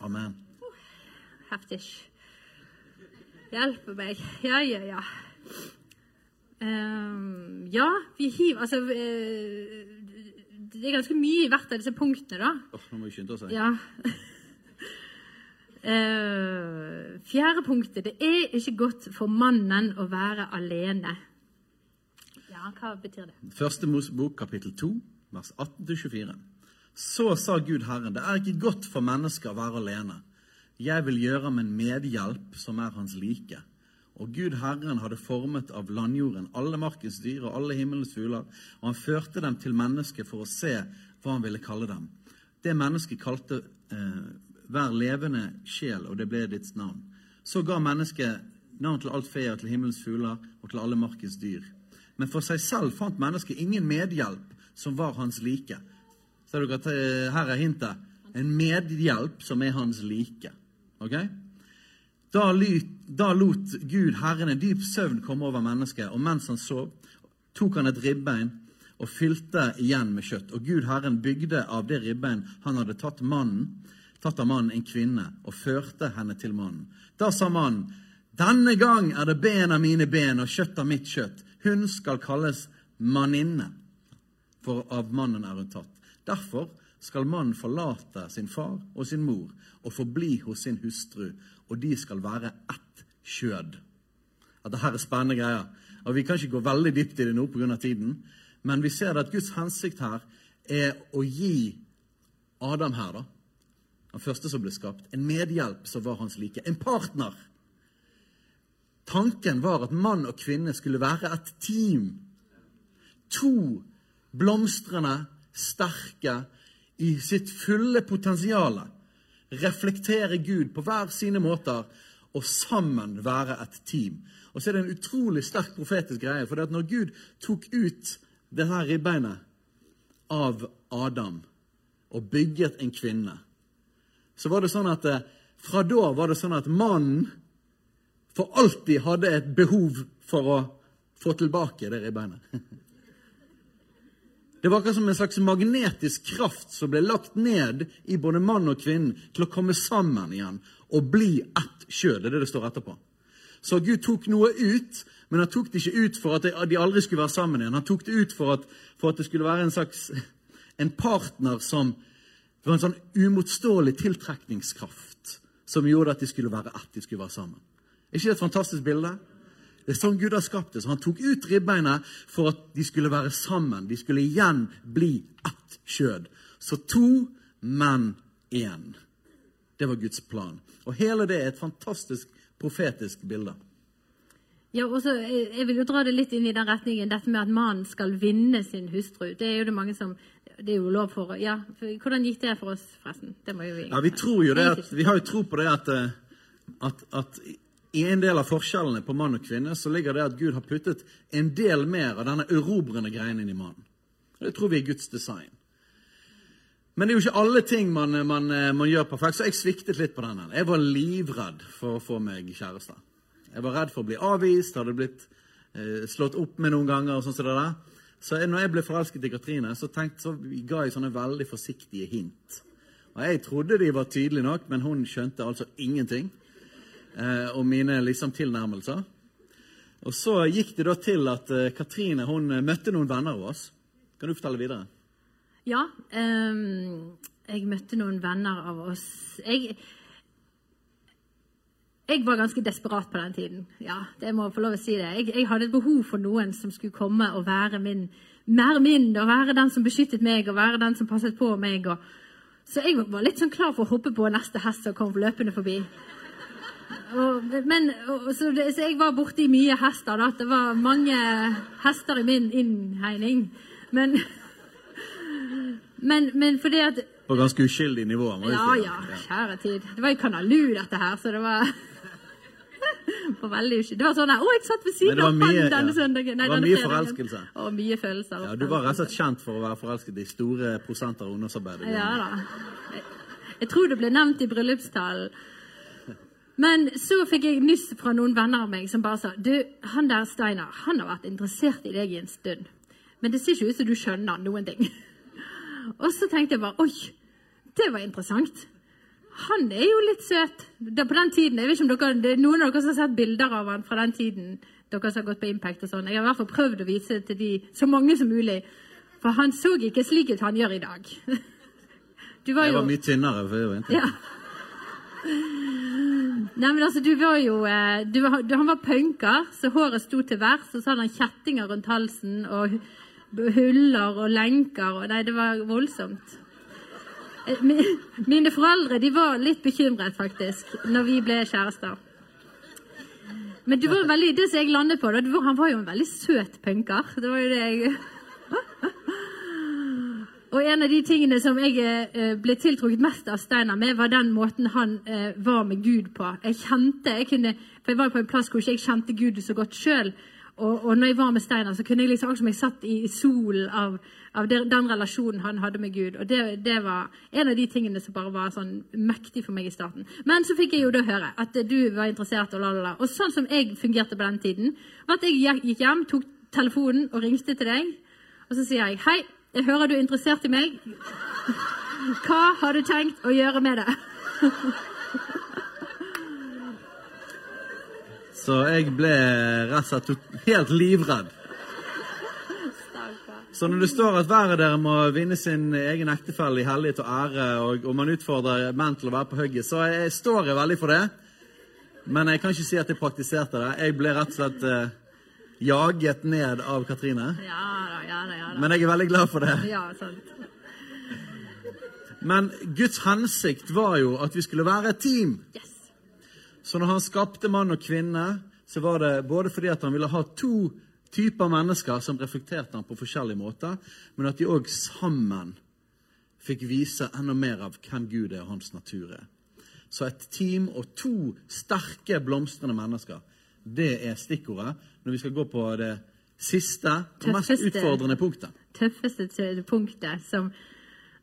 C: Amen.
B: Heftig. Hjelpe meg. Ja, ja, ja. Um, ja, vi hiver Altså Det er ganske mye i hvert av disse punktene, da.
C: Oh, nå må vi skynde oss.
B: Ja. uh, *laughs* fjerde punktet. Det er ikke godt for mannen å være alene. Hva betyr det?
C: Første Mosebok, kapittel 2, vers 18-24. Så sa Gud Herren, det er ikke godt for mennesker å være alene. Jeg vil gjøre ham en medhjelp som er hans like. Og Gud Herren hadde formet av landjorden alle markens dyr og alle himmelens fugler, og han førte dem til mennesket for å se hva han ville kalle dem. Det mennesket kalte eh, hver levende sjel, og det ble ditt navn. Så ga mennesket navn til alt fe og til himmelens fugler og til alle markens dyr. Men for seg selv fant mennesket ingen medhjelp som var hans like. Ser dere at eh, her er hintet? En medhjelp som er hans like. Ok? Da, lyt, da lot Gud Herren en dyp søvn komme over mennesket, og mens han sov, tok han et ribbein og fylte igjen med kjøtt. Og Gud Herren bygde av det ribbein han hadde tatt, mannen, tatt av mannen, en kvinne, og førte henne til mannen. Da sa mannen, denne gang er det ben av mine ben og kjøtt av mitt kjøtt. Hun skal kalles manninne, for av mannen er hun tatt. Derfor skal mannen forlate sin far og sin mor og forbli hos sin hustru, og de skal være ett kjød. At det er spennende greier. Og Vi kan ikke gå veldig dypt i det nå pga. tiden, men vi ser at Guds hensikt her er å gi Adam her, da, den første som ble skapt, en medhjelp som var hans like. En partner. Tanken var at mann og kvinne skulle være et team. To blomstrende, sterke, i sitt fulle potensial. Reflektere Gud på hver sine måter og sammen være et team. Og så er det en utrolig sterk profetisk greie. For når Gud tok ut det her ribbeinet av Adam og bygget en kvinne, så var det sånn at eh, fra da var det sånn at mannen for alltid hadde et behov for å få tilbake det ribbeinet. *laughs* Det var akkurat som en slags magnetisk kraft som ble lagt ned i både mann og kvinne til å komme sammen igjen og bli ett kjød. Det er det det står etterpå. Så Gud tok noe ut, men han tok det ikke ut for at de aldri skulle være sammen igjen. Han tok det ut for at, for at det skulle være en slags *laughs* en partner som Det var en sånn umotståelig tiltrekningskraft som gjorde at de skulle være ett, de skulle være sammen. Er ikke det et fantastisk bilde? Det er sånn Gud har skapt det. Så han tok ut ribbeinet for at de skulle være sammen. De skulle igjen bli ett skjød. Så to, men én. Det var Guds plan. Og hele det er et fantastisk profetisk bilde.
B: Ja, og så, eh, Jeg vil jo dra det litt inn i den retningen, dette med at mannen skal vinne sin hustru. Det er jo det mange som Det er jo lov for Ja, for, Hvordan gikk det for oss, forresten? Det må jo vi
C: Ja, Vi tror jo det at, vi har jo tro på det at, eh, at, at i en del av forskjellene på mann og kvinne så ligger det at Gud har puttet en del mer av denne erobrende greien inn i mannen. Det tror vi er Guds design. Men det er jo ikke alle ting man, man, man gjør perfekt, så jeg sviktet litt på denne. Jeg var livredd for å få meg kjæreste. Jeg var redd for å bli avvist, hadde blitt eh, slått opp med noen ganger. og sånn der. Så jeg, når jeg ble forelsket i Katrine, så, tenkte, så ga jeg sånne veldig forsiktige hint. Og Jeg trodde de var tydelige nok, men hun skjønte altså ingenting eh, om mine liksom, tilnærmelser. Og så gikk det da til at eh, Katrine hun eh, møtte noen venner av oss. Kan du fortelle videre?
B: Ja, ehm, jeg møtte noen venner av oss. Jeg, jeg var ganske desperat på den tiden. Ja, det må jeg få lov å si det. Jeg, jeg hadde et behov for noen som skulle komme og være min, mer min og være den som beskyttet meg og være den som passet på meg. Og, så jeg var litt sånn klar for å hoppe på neste hest som kom løpende forbi. Og, men, og, så, det, så jeg var borti mye hester. da. Det var mange hester i min innhegning. Men, men, men fordi at
C: På ganske uskyldig nivå.
B: Ja
C: si.
B: ja, kjære tid. Det var i Kanalu, dette her, så det var *laughs* på veldig uskyldig. Det var sånn her, 'Å, jeg satt ved siden
C: det
B: av han denne
C: ja.
B: søndagen.' Nei,
C: Det var mye forelskelse.
B: Og mye følelser.
C: Ja, du var rett og slett kjent for å være forelsket i store prosenter av ungdomsarbeidet.
B: Ja da. Jeg, jeg tror det ble nevnt i bryllupstalen. Men så fikk jeg nyss fra noen venner av meg som bare sa Du, han der Steinar, han har vært interessert i deg i en stund. Men det ser ikke ut som du skjønner noen ting. *laughs* Og så tenkte jeg bare Oi, det var interessant. Han er jo litt søt. Da, på den tiden, jeg vet ikke om dere, det er Noen av dere som har sett bilder av han fra den tiden, dere som har gått på Impact og sånn. Jeg har i hvert fall prøvd å vise til de, så mange som mulig. For han så ikke slik ut han gjør i dag. *laughs* Du var
C: Jeg
B: jo
C: var mye tynnere. før. *laughs*
B: ja. Nei, men altså, du var jo eh, du Han var punker, så håret sto til værs, og så hadde han kjettinger rundt halsen og huller og lenker og Nei, det var voldsomt. Eh, Mine foreldre de var litt bekymret, faktisk, når vi ble kjærester. Men du var veldig, det som jeg landet på, da, han var jo en veldig søt punker. Det var jo det jeg Og en av de tingene som jeg eh, ble tiltrukket mest av Steinar med, var den måten han eh, var med Gud på. Jeg kjente, jeg kunne, for jeg var på en plass hvor ikke jeg kjente Gud så godt sjøl. Og, og når jeg var med Steinar, så kunne jeg liksom akkurat som jeg satt i solen av, av den, den relasjonen han hadde med Gud. Og det, det var en av de tingene som bare var sånn mektig for meg i starten. Men så fikk jeg jo da høre at du var interessert, og la, la, la. Og sånn som jeg fungerte på den tiden, var at jeg gikk hjem, tok telefonen og ringte til deg. Og så sier jeg hei, jeg hører du er interessert i meg. Hva har du tenkt å gjøre med det?
C: Så jeg ble rett og slett helt livredd. Så når det står at hver av dere må vinne sin egen ektefelle i hellighet og ære, og, og man utfordrer menn til å være på hugget, så jeg står jeg veldig for det. Men jeg kan ikke si at jeg praktiserte det. Jeg ble rett og slett eh, jaget ned av Katrine.
B: Ja da, ja da, ja da.
C: Men jeg er veldig glad for det.
B: Ja, sant.
C: Men Guds hensikt var jo at vi skulle være et team.
B: Yes.
C: Så når han skapte mann og kvinne, så var det både fordi at han ville ha to typer mennesker som reflekterte han på forskjellige måter, men at de òg sammen fikk vise enda mer av hvem Gud er og hans natur er. Så et team og to sterke, blomstrende mennesker, det er stikkordet når vi skal gå på det siste og mest
B: Tøffeste.
C: utfordrende punktet.
B: Tøffeste punktet som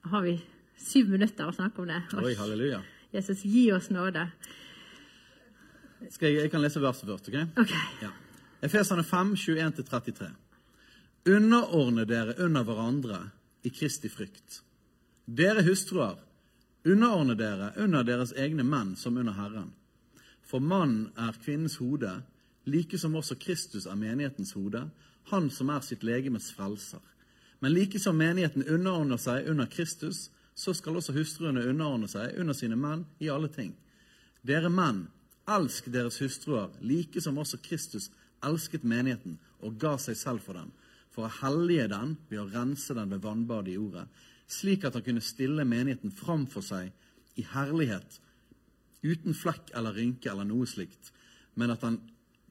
B: Har vi syv minutter å snakke om det?
C: Oi, halleluja.
B: Jesus, gi oss nåde.
C: Skal jeg, jeg kan lese verset først. ok?
B: okay.
C: Ja. Efesene 5, 21-33. Underordne dere under hverandre i Kristi frykt. Dere hustruer, underordne dere under deres egne menn som under Herren. For mannen er kvinnens hode, like som også Kristus er menighetens hode, han som er sitt legemes frelser. Men like som menigheten underordner seg under Kristus, så skal også hustruene underordne seg under sine menn i alle ting. Dere menn, elsk deres hustruer, like som også Kristus elsket menigheten og ga seg selv for den, for å hellige den ved å rense den ved vannbadet i ordet, slik at han kunne stille menigheten framfor seg i herlighet, uten flekk eller rynke eller noe slikt, men at han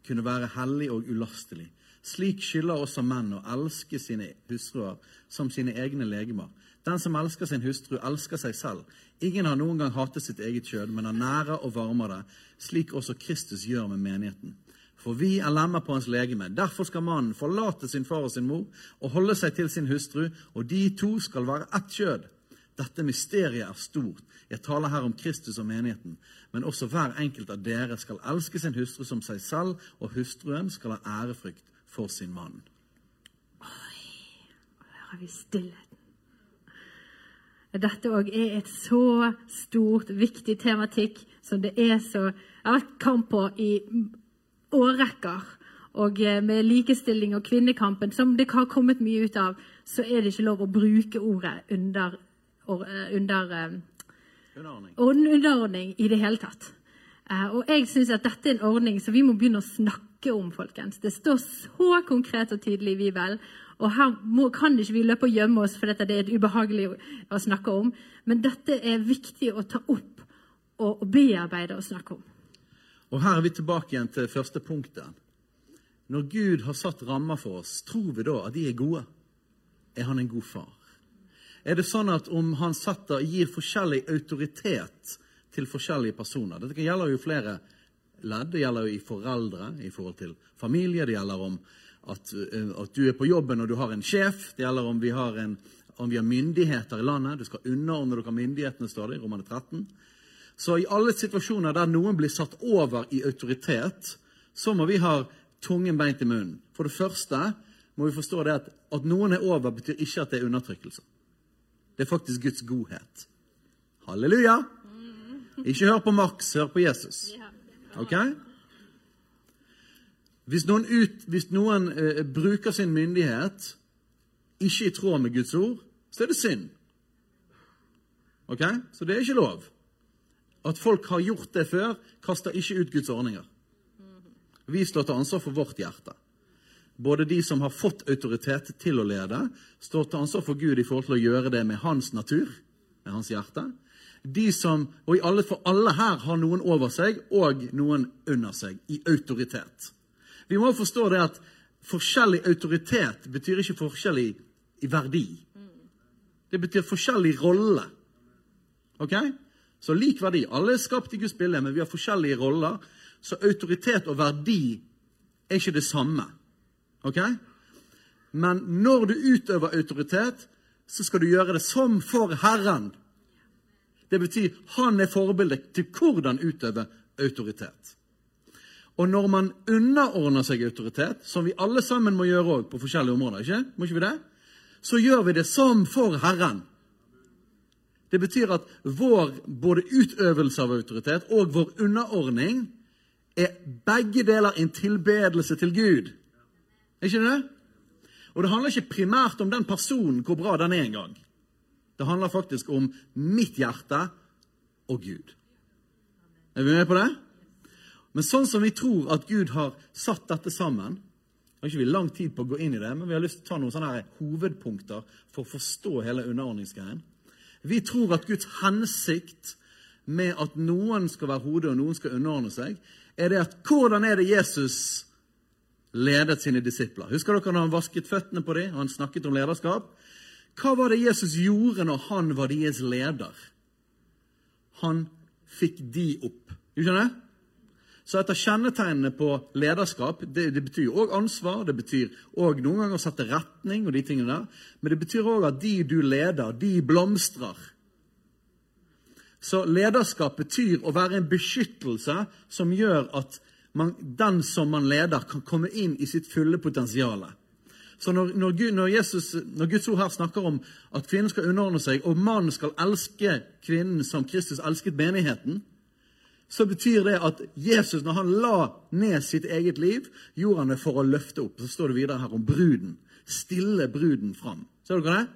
C: kunne være hellig og ulastelig. Slik skylder også menn å elske sine hustruer som sine egne legemer. Den som elsker sin hustru, elsker seg selv. Ingen har noen gang hatet sitt eget kjød, men har nære og varmer det, slik også Kristus gjør med menigheten. For vi er lemmer på hans legeme. Derfor skal mannen forlate sin far og sin mor og holde seg til sin hustru, og de to skal være ett kjød. Dette mysteriet er stort. Jeg taler her om Kristus og menigheten. Men også hver enkelt av dere skal elske sin hustru som seg selv, og hustruen skal ha ærefrykt for sin mann.
B: Oi, Hører vi stillheten. Dette òg er et så stort, viktig tematikk som det er så Jeg har vært kamp på i årrekker. Og eh, med likestilling og kvinnekampen, som det har kommet mye ut av, så er det ikke lov å bruke ordet under, or- eh, under eh,
C: Underordning.
B: underordning i det hele tatt. Eh, og jeg syns at dette er en ordning som vi må begynne å snakke om, folkens. Det står så konkret og tydelig i Bibelen. Og her må, kan ikke vi løpe og gjemme oss, for dette det er ubehagelig å snakke om. Men dette er viktig å ta opp og, og bearbeide og snakke om.
C: Og her er vi tilbake igjen til første punktet. Når Gud har satt rammer for oss, tror vi da at de er gode? Er han en god far? Er det sånn at om han setter, gir forskjellig autoritet til forskjellige personer Dette gjelder jo flere ledd. Det gjelder jo i foreldre, i forhold til familie. Det gjelder om at, eh, at du er på jobben og du har en sjef. Det gjelder om vi har, en, om vi har myndigheter i landet. Du skal underordne dere myndighetene, står det i Romane 13. Så i alle situasjoner der noen blir satt over i autoritet, så må vi ha tungen beint i munnen. For det første må vi forstå det at at noen er over, betyr ikke at det er undertrykkelse. Det er faktisk Guds godhet. Halleluja! Ikke hør på Max, hør på Jesus. Ok? Hvis noen, ut, hvis noen uh, bruker sin myndighet ikke i tråd med Guds ord, så er det synd. Ok? Så det er ikke lov. At folk har gjort det før, kaster ikke ut Guds ordninger. Vi står til ansvar for vårt hjerte. Både de som har fått autoritet til å lede, står til ansvar for Gud i forhold til å gjøre det med hans natur, med hans hjerte. De som, og i alle, For alle her har noen over seg og noen under seg, i autoritet. Vi må forstå det at forskjellig autoritet betyr ikke forskjellig i verdi. Det betyr forskjellig rolle. Ok? Så lik verdi. Alle er skapt i Guds bilde, men vi har forskjellige roller. Så autoritet og verdi er ikke det samme. Ok? Men når du utøver autoritet, så skal du gjøre det som for Herren. Det betyr han er forbildet til hvordan utøve autoritet. Og når man underordner seg autoritet, som vi alle sammen må gjøre også på forskjellige områder, ikke? Må ikke vi det? så gjør vi det som for Herren. Det betyr at vår både utøvelse av autoritet og vår underordning er begge deler en tilbedelse til Gud. Ikke det? Og det handler ikke primært om den personen, hvor bra den er engang. Det handler faktisk om mitt hjerte og Gud. Er vi med på det? Men sånn som vi tror at Gud har satt dette sammen har ikke vi lang tid på å gå inn i det, men vi har lyst til å ta noen sånne her hovedpunkter for å forstå hele underordningsgreien. Vi tror at Guds hensikt med at noen skal være hodet og noen skal underordne seg, er det at hvordan er det Jesus ledet sine disipler? Husker dere når han vasket føttene på dem han snakket om lederskap? Hva var det Jesus gjorde når han var deres leder? Han fikk de opp. Du skjønner? Så et av kjennetegnene på lederskap det, det betyr òg ansvar, det betyr òg noen ganger å sette retning, og de tingene der, men det betyr òg at de du leder, de blomstrer. Så lederskap betyr å være en beskyttelse som gjør at man, den som man leder, kan komme inn i sitt fulle potensial. Så når, når, Gud, når, Jesus, når, Guds ord her snakker om at kvinnen skal underordne seg, og mannen skal elske kvinnen som Kristus elsket menigheten, så betyr det at Jesus, når han la ned sitt eget liv, gjorde han det for å løfte opp. Så står det videre her om bruden. Stille bruden fram. Ser dere det?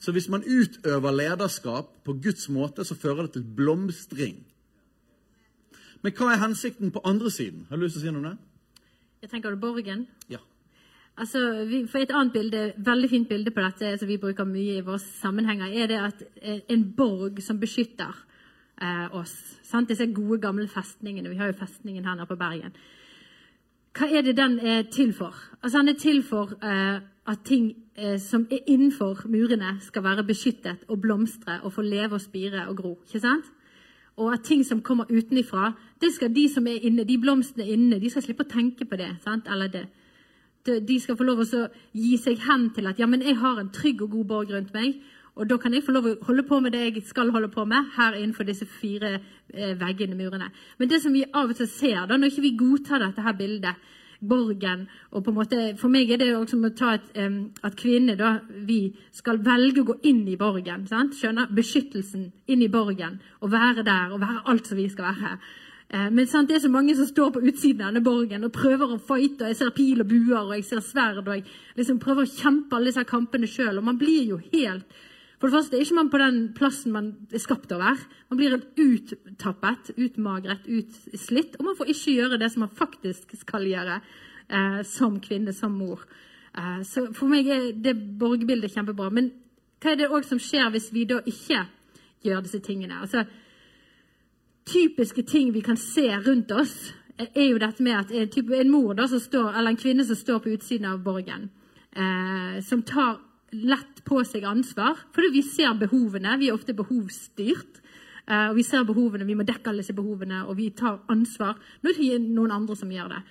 C: Så hvis man utøver lederskap på Guds måte, så fører det til blomstring. Men hva er hensikten på andre siden? Har du lyst til å si noe om det?
B: Jeg tenker du borgen?
C: Ja.
B: Altså, vi, for Et annet bilde, veldig fint bilde på dette som vi bruker mye i våre sammenhenger, er det at eh, en borg som beskytter eh, oss. Sant? Disse gode, gamle festningene. Vi har jo festningen her nede på Bergen. Hva er det den er til for? Altså, Den er til for eh, at ting eh, som er innenfor murene, skal være beskyttet og blomstre og få leve og spire og gro. ikke sant? Og at ting som kommer utenfra, det skal de som er inne, de blomstene inne, de skal slippe å tenke på det. sant? Eller det. De skal få lov å gi seg hen til at ja, men jeg har en trygg og god borg rundt meg, og da kan jeg få lov å holde på med det jeg skal holde på med her innenfor disse fire eh, veggene, murene. Men det som vi av og til ser, da, når ikke vi godtar dette her bildet, borgen og på en måte, For meg er det også som å ta et, at kvinner, da, vi skal velge å gå inn i borgen. sant? Skjønner? Beskyttelsen inn i borgen. Og være der og være alt som vi skal være. Eh, men sant, det er så mange som står på utsiden av denne borgen og prøver å fighte. og Jeg ser pil og buer og jeg ser sverd og jeg liksom prøver å kjempe alle disse kampene sjøl. Og man blir jo helt for det første er ikke man på den plassen man er skapt å være. Man blir uttappet, utmagret, utslitt. Og man får ikke gjøre det som man faktisk skal gjøre eh, som kvinne, som mor. Eh, så for meg er det borgerbildet kjempebra. Men hva er det òg som skjer hvis vi da ikke gjør disse tingene? Altså, typiske ting vi kan se rundt oss, er jo dette med at en, type, en mor da, står, eller en kvinne som står på utsiden av borgen, eh, som tar lett på seg ansvar, fordi vi ser behovene. Vi er ofte behovsstyrt. eh, og Vi ser behovene, vi må dekke alle disse behovene, og vi tar ansvar. Nå er det noen andre som gjør det.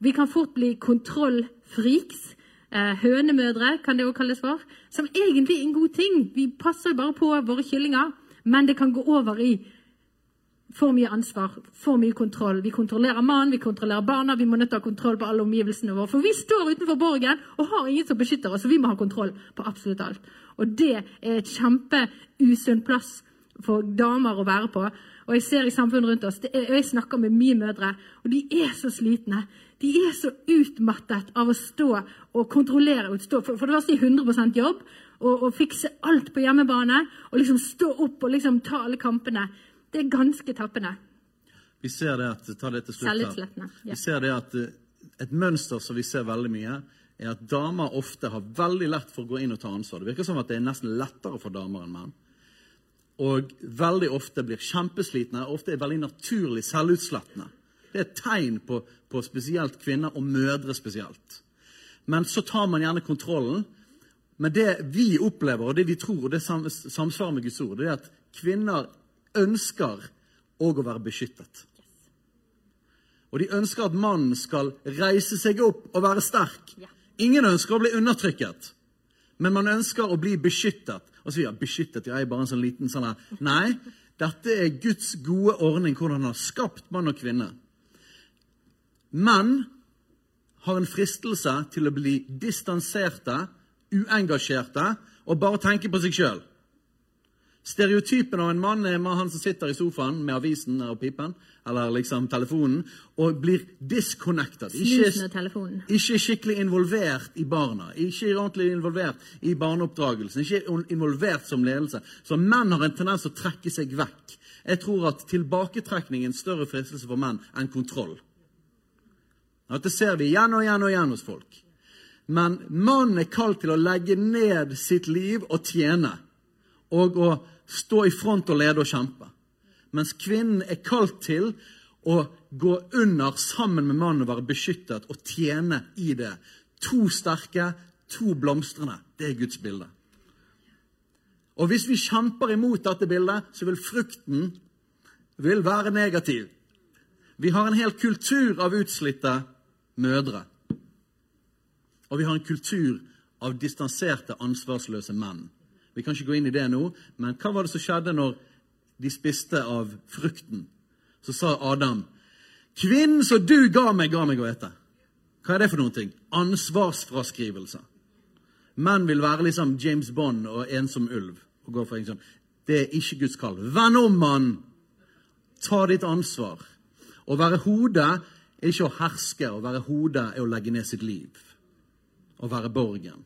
B: Vi kan fort bli kontrollfreaks. Eh, hønemødre kan det også kalles for. Som egentlig er en god ting. Vi passer bare på våre kyllinger, men det kan gå over i for mye ansvar, for mye kontroll. Vi kontrollerer mannen, vi kontrollerer barna, vi må nødt til å ha kontroll på alle omgivelsene våre. For vi står utenfor borgen og har ingen som beskytter oss, så vi må ha kontroll på absolutt alt. Og det er et kjempeusunn plass for damer å være på. Og jeg ser i samfunnet rundt oss, er, jeg snakker med mye mødre, og de er så slitne. De er så utmattet av å stå og kontrollere. Og stå, for, for det første i 100% jobb, og, og fikse alt på hjemmebane. Og liksom stå opp og liksom ta alle kampene. Det er ganske tappende.
C: Vi ser det at, ta det til slutt her. Vi ser det at eh, et mønster som vi ser veldig mye, er at damer ofte har veldig lett for å gå inn og ta ansvar. Det virker som at det er nesten lettere for damer enn menn. Og veldig ofte blir kjempeslitne, ofte er veldig naturlig selvutslettende. Det er et tegn på, på spesielt kvinner, og mødre spesielt. Men så tar man gjerne kontrollen. Men det vi opplever, og det vi tror, og det sam- samsvarer med Guds ord, det er at kvinner ønsker òg å være beskyttet. Og de ønsker at mannen skal reise seg opp og være sterk. Ingen ønsker å bli undertrykket, men man ønsker å bli beskyttet. Og så sier jeg beskyttet, jeg er bare en sånn liten sånn her. Nei, dette er Guds gode ordning, hvordan han har skapt mann og kvinne. Menn har en fristelse til å bli distanserte, uengasjerte og bare tenke på seg sjøl. Stereotypen av en mann er han som sitter i sofaen med avisen og pipen, eller liksom telefonen, og blir disconnected.
B: Ikke,
C: ikke skikkelig involvert i barna, ikke ordentlig involvert i barneoppdragelsen, ikke involvert som ledelse. Så menn har en tendens til å trekke seg vekk. Jeg tror at tilbaketrekning er en større fristelse for menn enn kontroll. Dette Det ser vi igjen og igjen og igjen hos folk. Men mannen er kalt til å legge ned sitt liv og tjene. Og å stå i front og lede og kjempe. Mens kvinnen er kalt til å gå under sammen med mannen og være beskyttet og tjene i det. To sterke, to blomstrende. Det er Guds bilde. Og hvis vi kjemper imot dette bildet, så vil frukten vil være negativ. Vi har en hel kultur av utslitte mødre. Og vi har en kultur av distanserte, ansvarsløse menn. Vi kan ikke gå inn i det nå, men hva var det som skjedde når de spiste av frukten? Så sa Adam, 'Kvinnen som du ga meg, ga meg å ete.' Hva er det for noen ting? Ansvarsfraskrivelse. Menn vil være liksom James Bond og ensom ulv. og gå for en sånn. Det er ikke Guds kall. Vend om, mann! Ta ditt ansvar. Å være hode er ikke å herske. Å være hode er å legge ned sitt liv. Å være borgen.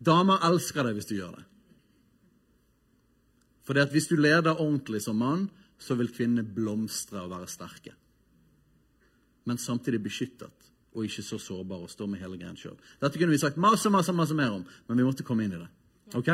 C: Damer elsker deg hvis du gjør det. For hvis du leder ordentlig som mann, så vil kvinnene blomstre og være sterke. Men samtidig beskyttet og ikke så sårbare og stå med hele greien sjøl. Dette kunne vi sagt masse, masse, masse mer om, men vi måtte komme inn i det. Ok?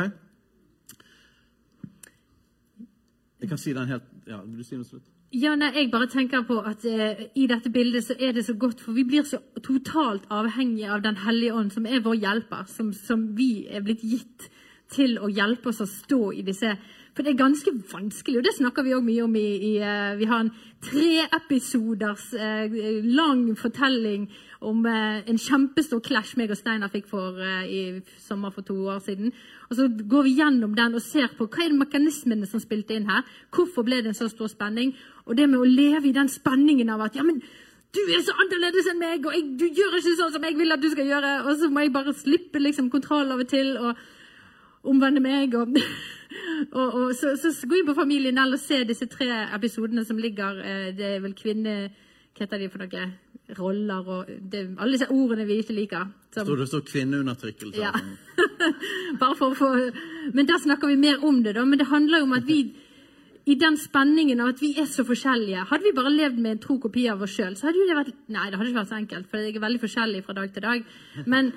C: Jeg kan si den helt Ja, vil du si noe slutt?
B: Ja, nei, jeg bare tenker på at eh, i dette bildet så er det så godt, for vi blir så totalt avhengige av Den hellige ånd, som er vår hjelper, som, som vi er blitt gitt til å hjelpe oss å stå i disse. For det er ganske vanskelig, og det snakker vi òg mye om i, i uh, Vi har en treepisoders eh, lang fortelling om eh, en kjempestor clash meg og Steinar fikk for eh, i sommer for to år siden. Og så går vi gjennom den og ser på hva er det mekanismene som spilte inn her. Hvorfor ble det en så stor spenning? Og det med å leve i den spenningen av at ja, men du er så annerledes enn meg, og jeg, du gjør ikke sånn som jeg vil at du skal gjøre. Og så må jeg bare slippe liksom, kontroll av og til og omvende meg. Og, *laughs* og, og så, så gå inn på Familien L og se disse tre episodene som ligger. eh, Det er vel kvinne... Hva heter de for noe? Roller og det, Alle disse ordene vi ikke liker. Som,
C: Tror det står kvinneundertrykkelse.
B: ja. *laughs* Bare for å få Men der snakker vi mer om det, da. Men det handler jo om at vi i den spenningen av at vi er så forskjellige Hadde vi bare levd med en tro kopi av oss sjøl, så hadde jo det vært Nei, det hadde ikke vært så enkelt, for jeg er veldig forskjellig fra dag til dag. Men,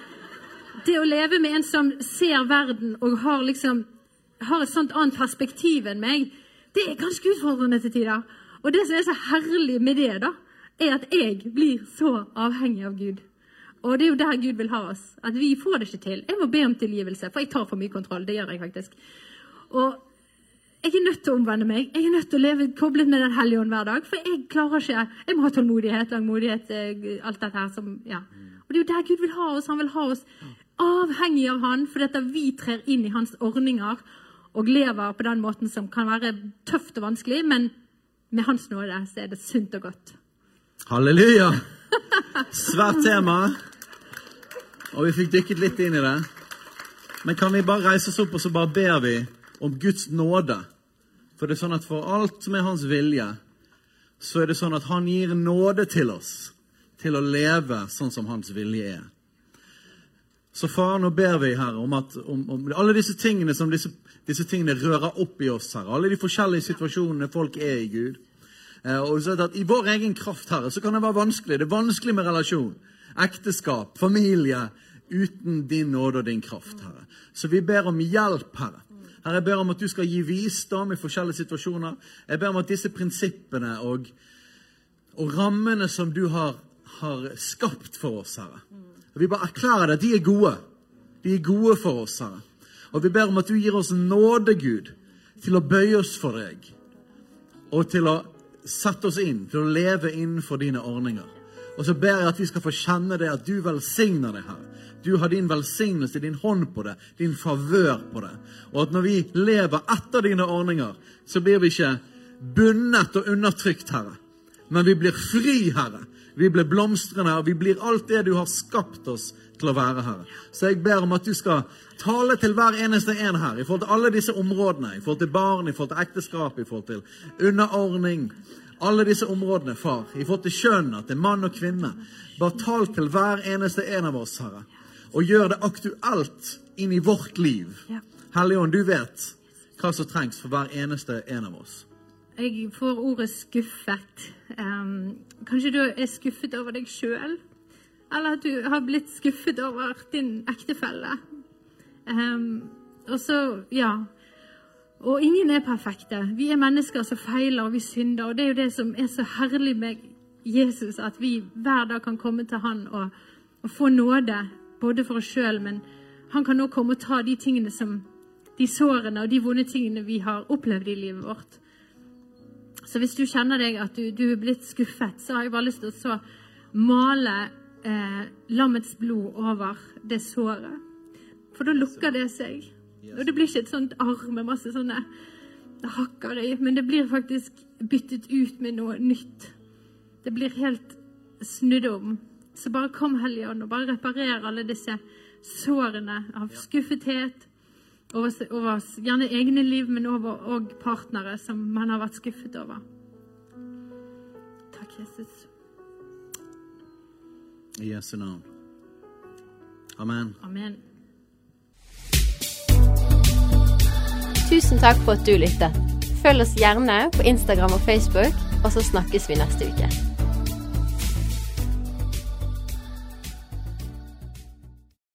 B: det å leve med en som ser verden og har liksom har et sånt annet perspektiv enn meg, det er ganske utfordrende til tider. Og det som er så herlig med det, da, er at jeg blir så avhengig av Gud. Og det er jo der Gud vil ha oss. At vi får det ikke til. Jeg må be om tilgivelse, for jeg tar for mye kontroll. Det gjør jeg faktisk. Og jeg er nødt til å omvende meg. Jeg er nødt til å leve koblet med Den hellige ånd hver dag. For jeg klarer ikke Jeg må ha tålmodighet, langmodighet, eh, alt dette her som Ja. Og det er jo der Gud vil ha oss. Han vil ha oss avhengig av Han, for at vi trer inn i Hans ordninger og lever på den måten som kan være tøft og vanskelig, men med Hans nåde så er det sunt og godt.
C: Halleluja! Svært tema. Og vi fikk dykket litt inn i det. Men kan vi bare reise oss opp og så bare ber vi om Guds nåde? For det er sånn at for alt som er Hans vilje, så er det sånn at Han gir nåde til oss til å leve sånn som Hans vilje er. Så far, nå ber vi, her om, at, om, om alle disse tingene som disse, disse, tingene rører opp i oss, her, Alle de forskjellige situasjonene folk er i, Gud. Eh, og så at I vår egen kraft, Herre, så kan det være vanskelig. Det er vanskelig med relasjon. Ekteskap, familie. Uten din nåde og din kraft, Herre. Så vi ber om hjelp, Herre. Herre, Jeg ber om at du skal gi visdom i forskjellige situasjoner. Jeg ber om at disse prinsippene og, og rammene som du har, har skapt for oss, Herre vi bare erklærer det. De er gode. De er gode for oss, Herre. Og vi ber om at du gir oss nåde, Gud, til å bøye oss for deg. Og til å sette oss inn, til å leve innenfor dine ordninger. Og så ber jeg at vi skal få kjenne det, at du velsigner det, her. Du har din velsignelse, din hånd på det, din favør på det. Og at når vi lever etter dine ordninger, så blir vi ikke bundet og undertrykt, Herre. Men vi blir fri, Herre. Vi blir blomstrende, og vi blir alt det du har skapt oss til å være, Herre. Så jeg ber om at du skal tale til hver eneste en her i forhold til alle disse områdene. I forhold til barn, i forhold til ekteskap, i forhold til underordning. Alle disse områdene, far. I forhold til kjønn, til mann og kvinne. Bare tal til hver eneste en av oss, Herre. Og gjør det aktuelt inn i vårt liv. Hellige Ånd, du vet hva som trengs for hver eneste en av oss.
B: Jeg får ordet 'skuffet'. Um, kanskje du er skuffet over deg sjøl? Eller at du har blitt skuffet over din ektefelle? Um, og så, ja Og ingen er perfekte. Vi er mennesker som feiler, og vi synder. Og det er jo det som er så herlig med Jesus, at vi hver dag kan komme til Han og, og få nåde, både for oss sjøl, men Han kan nå komme og ta de tingene som de sårene og de vonde tingene vi har opplevd i livet vårt. Så hvis du kjenner deg at du, du er blitt skuffet, så har jeg bare lyst til å male eh, lammets blod over det såret. For da lukker det seg. Og det blir ikke et sånt arr med masse sånne hakker i, men det blir faktisk byttet ut med noe nytt. Det blir helt snudd om. Så bare kom Hellige Ånd og bare reparer alle disse sårene av skuffethet, over, over gjerne egne liv, men over og partnere som man har vært skuffet over. Takk, Jesus.
C: I Jesu navn. Amen.
B: Amen.
A: Tusen takk for at du lyttet. Følg oss gjerne på Instagram og Facebook, og så snakkes vi neste uke.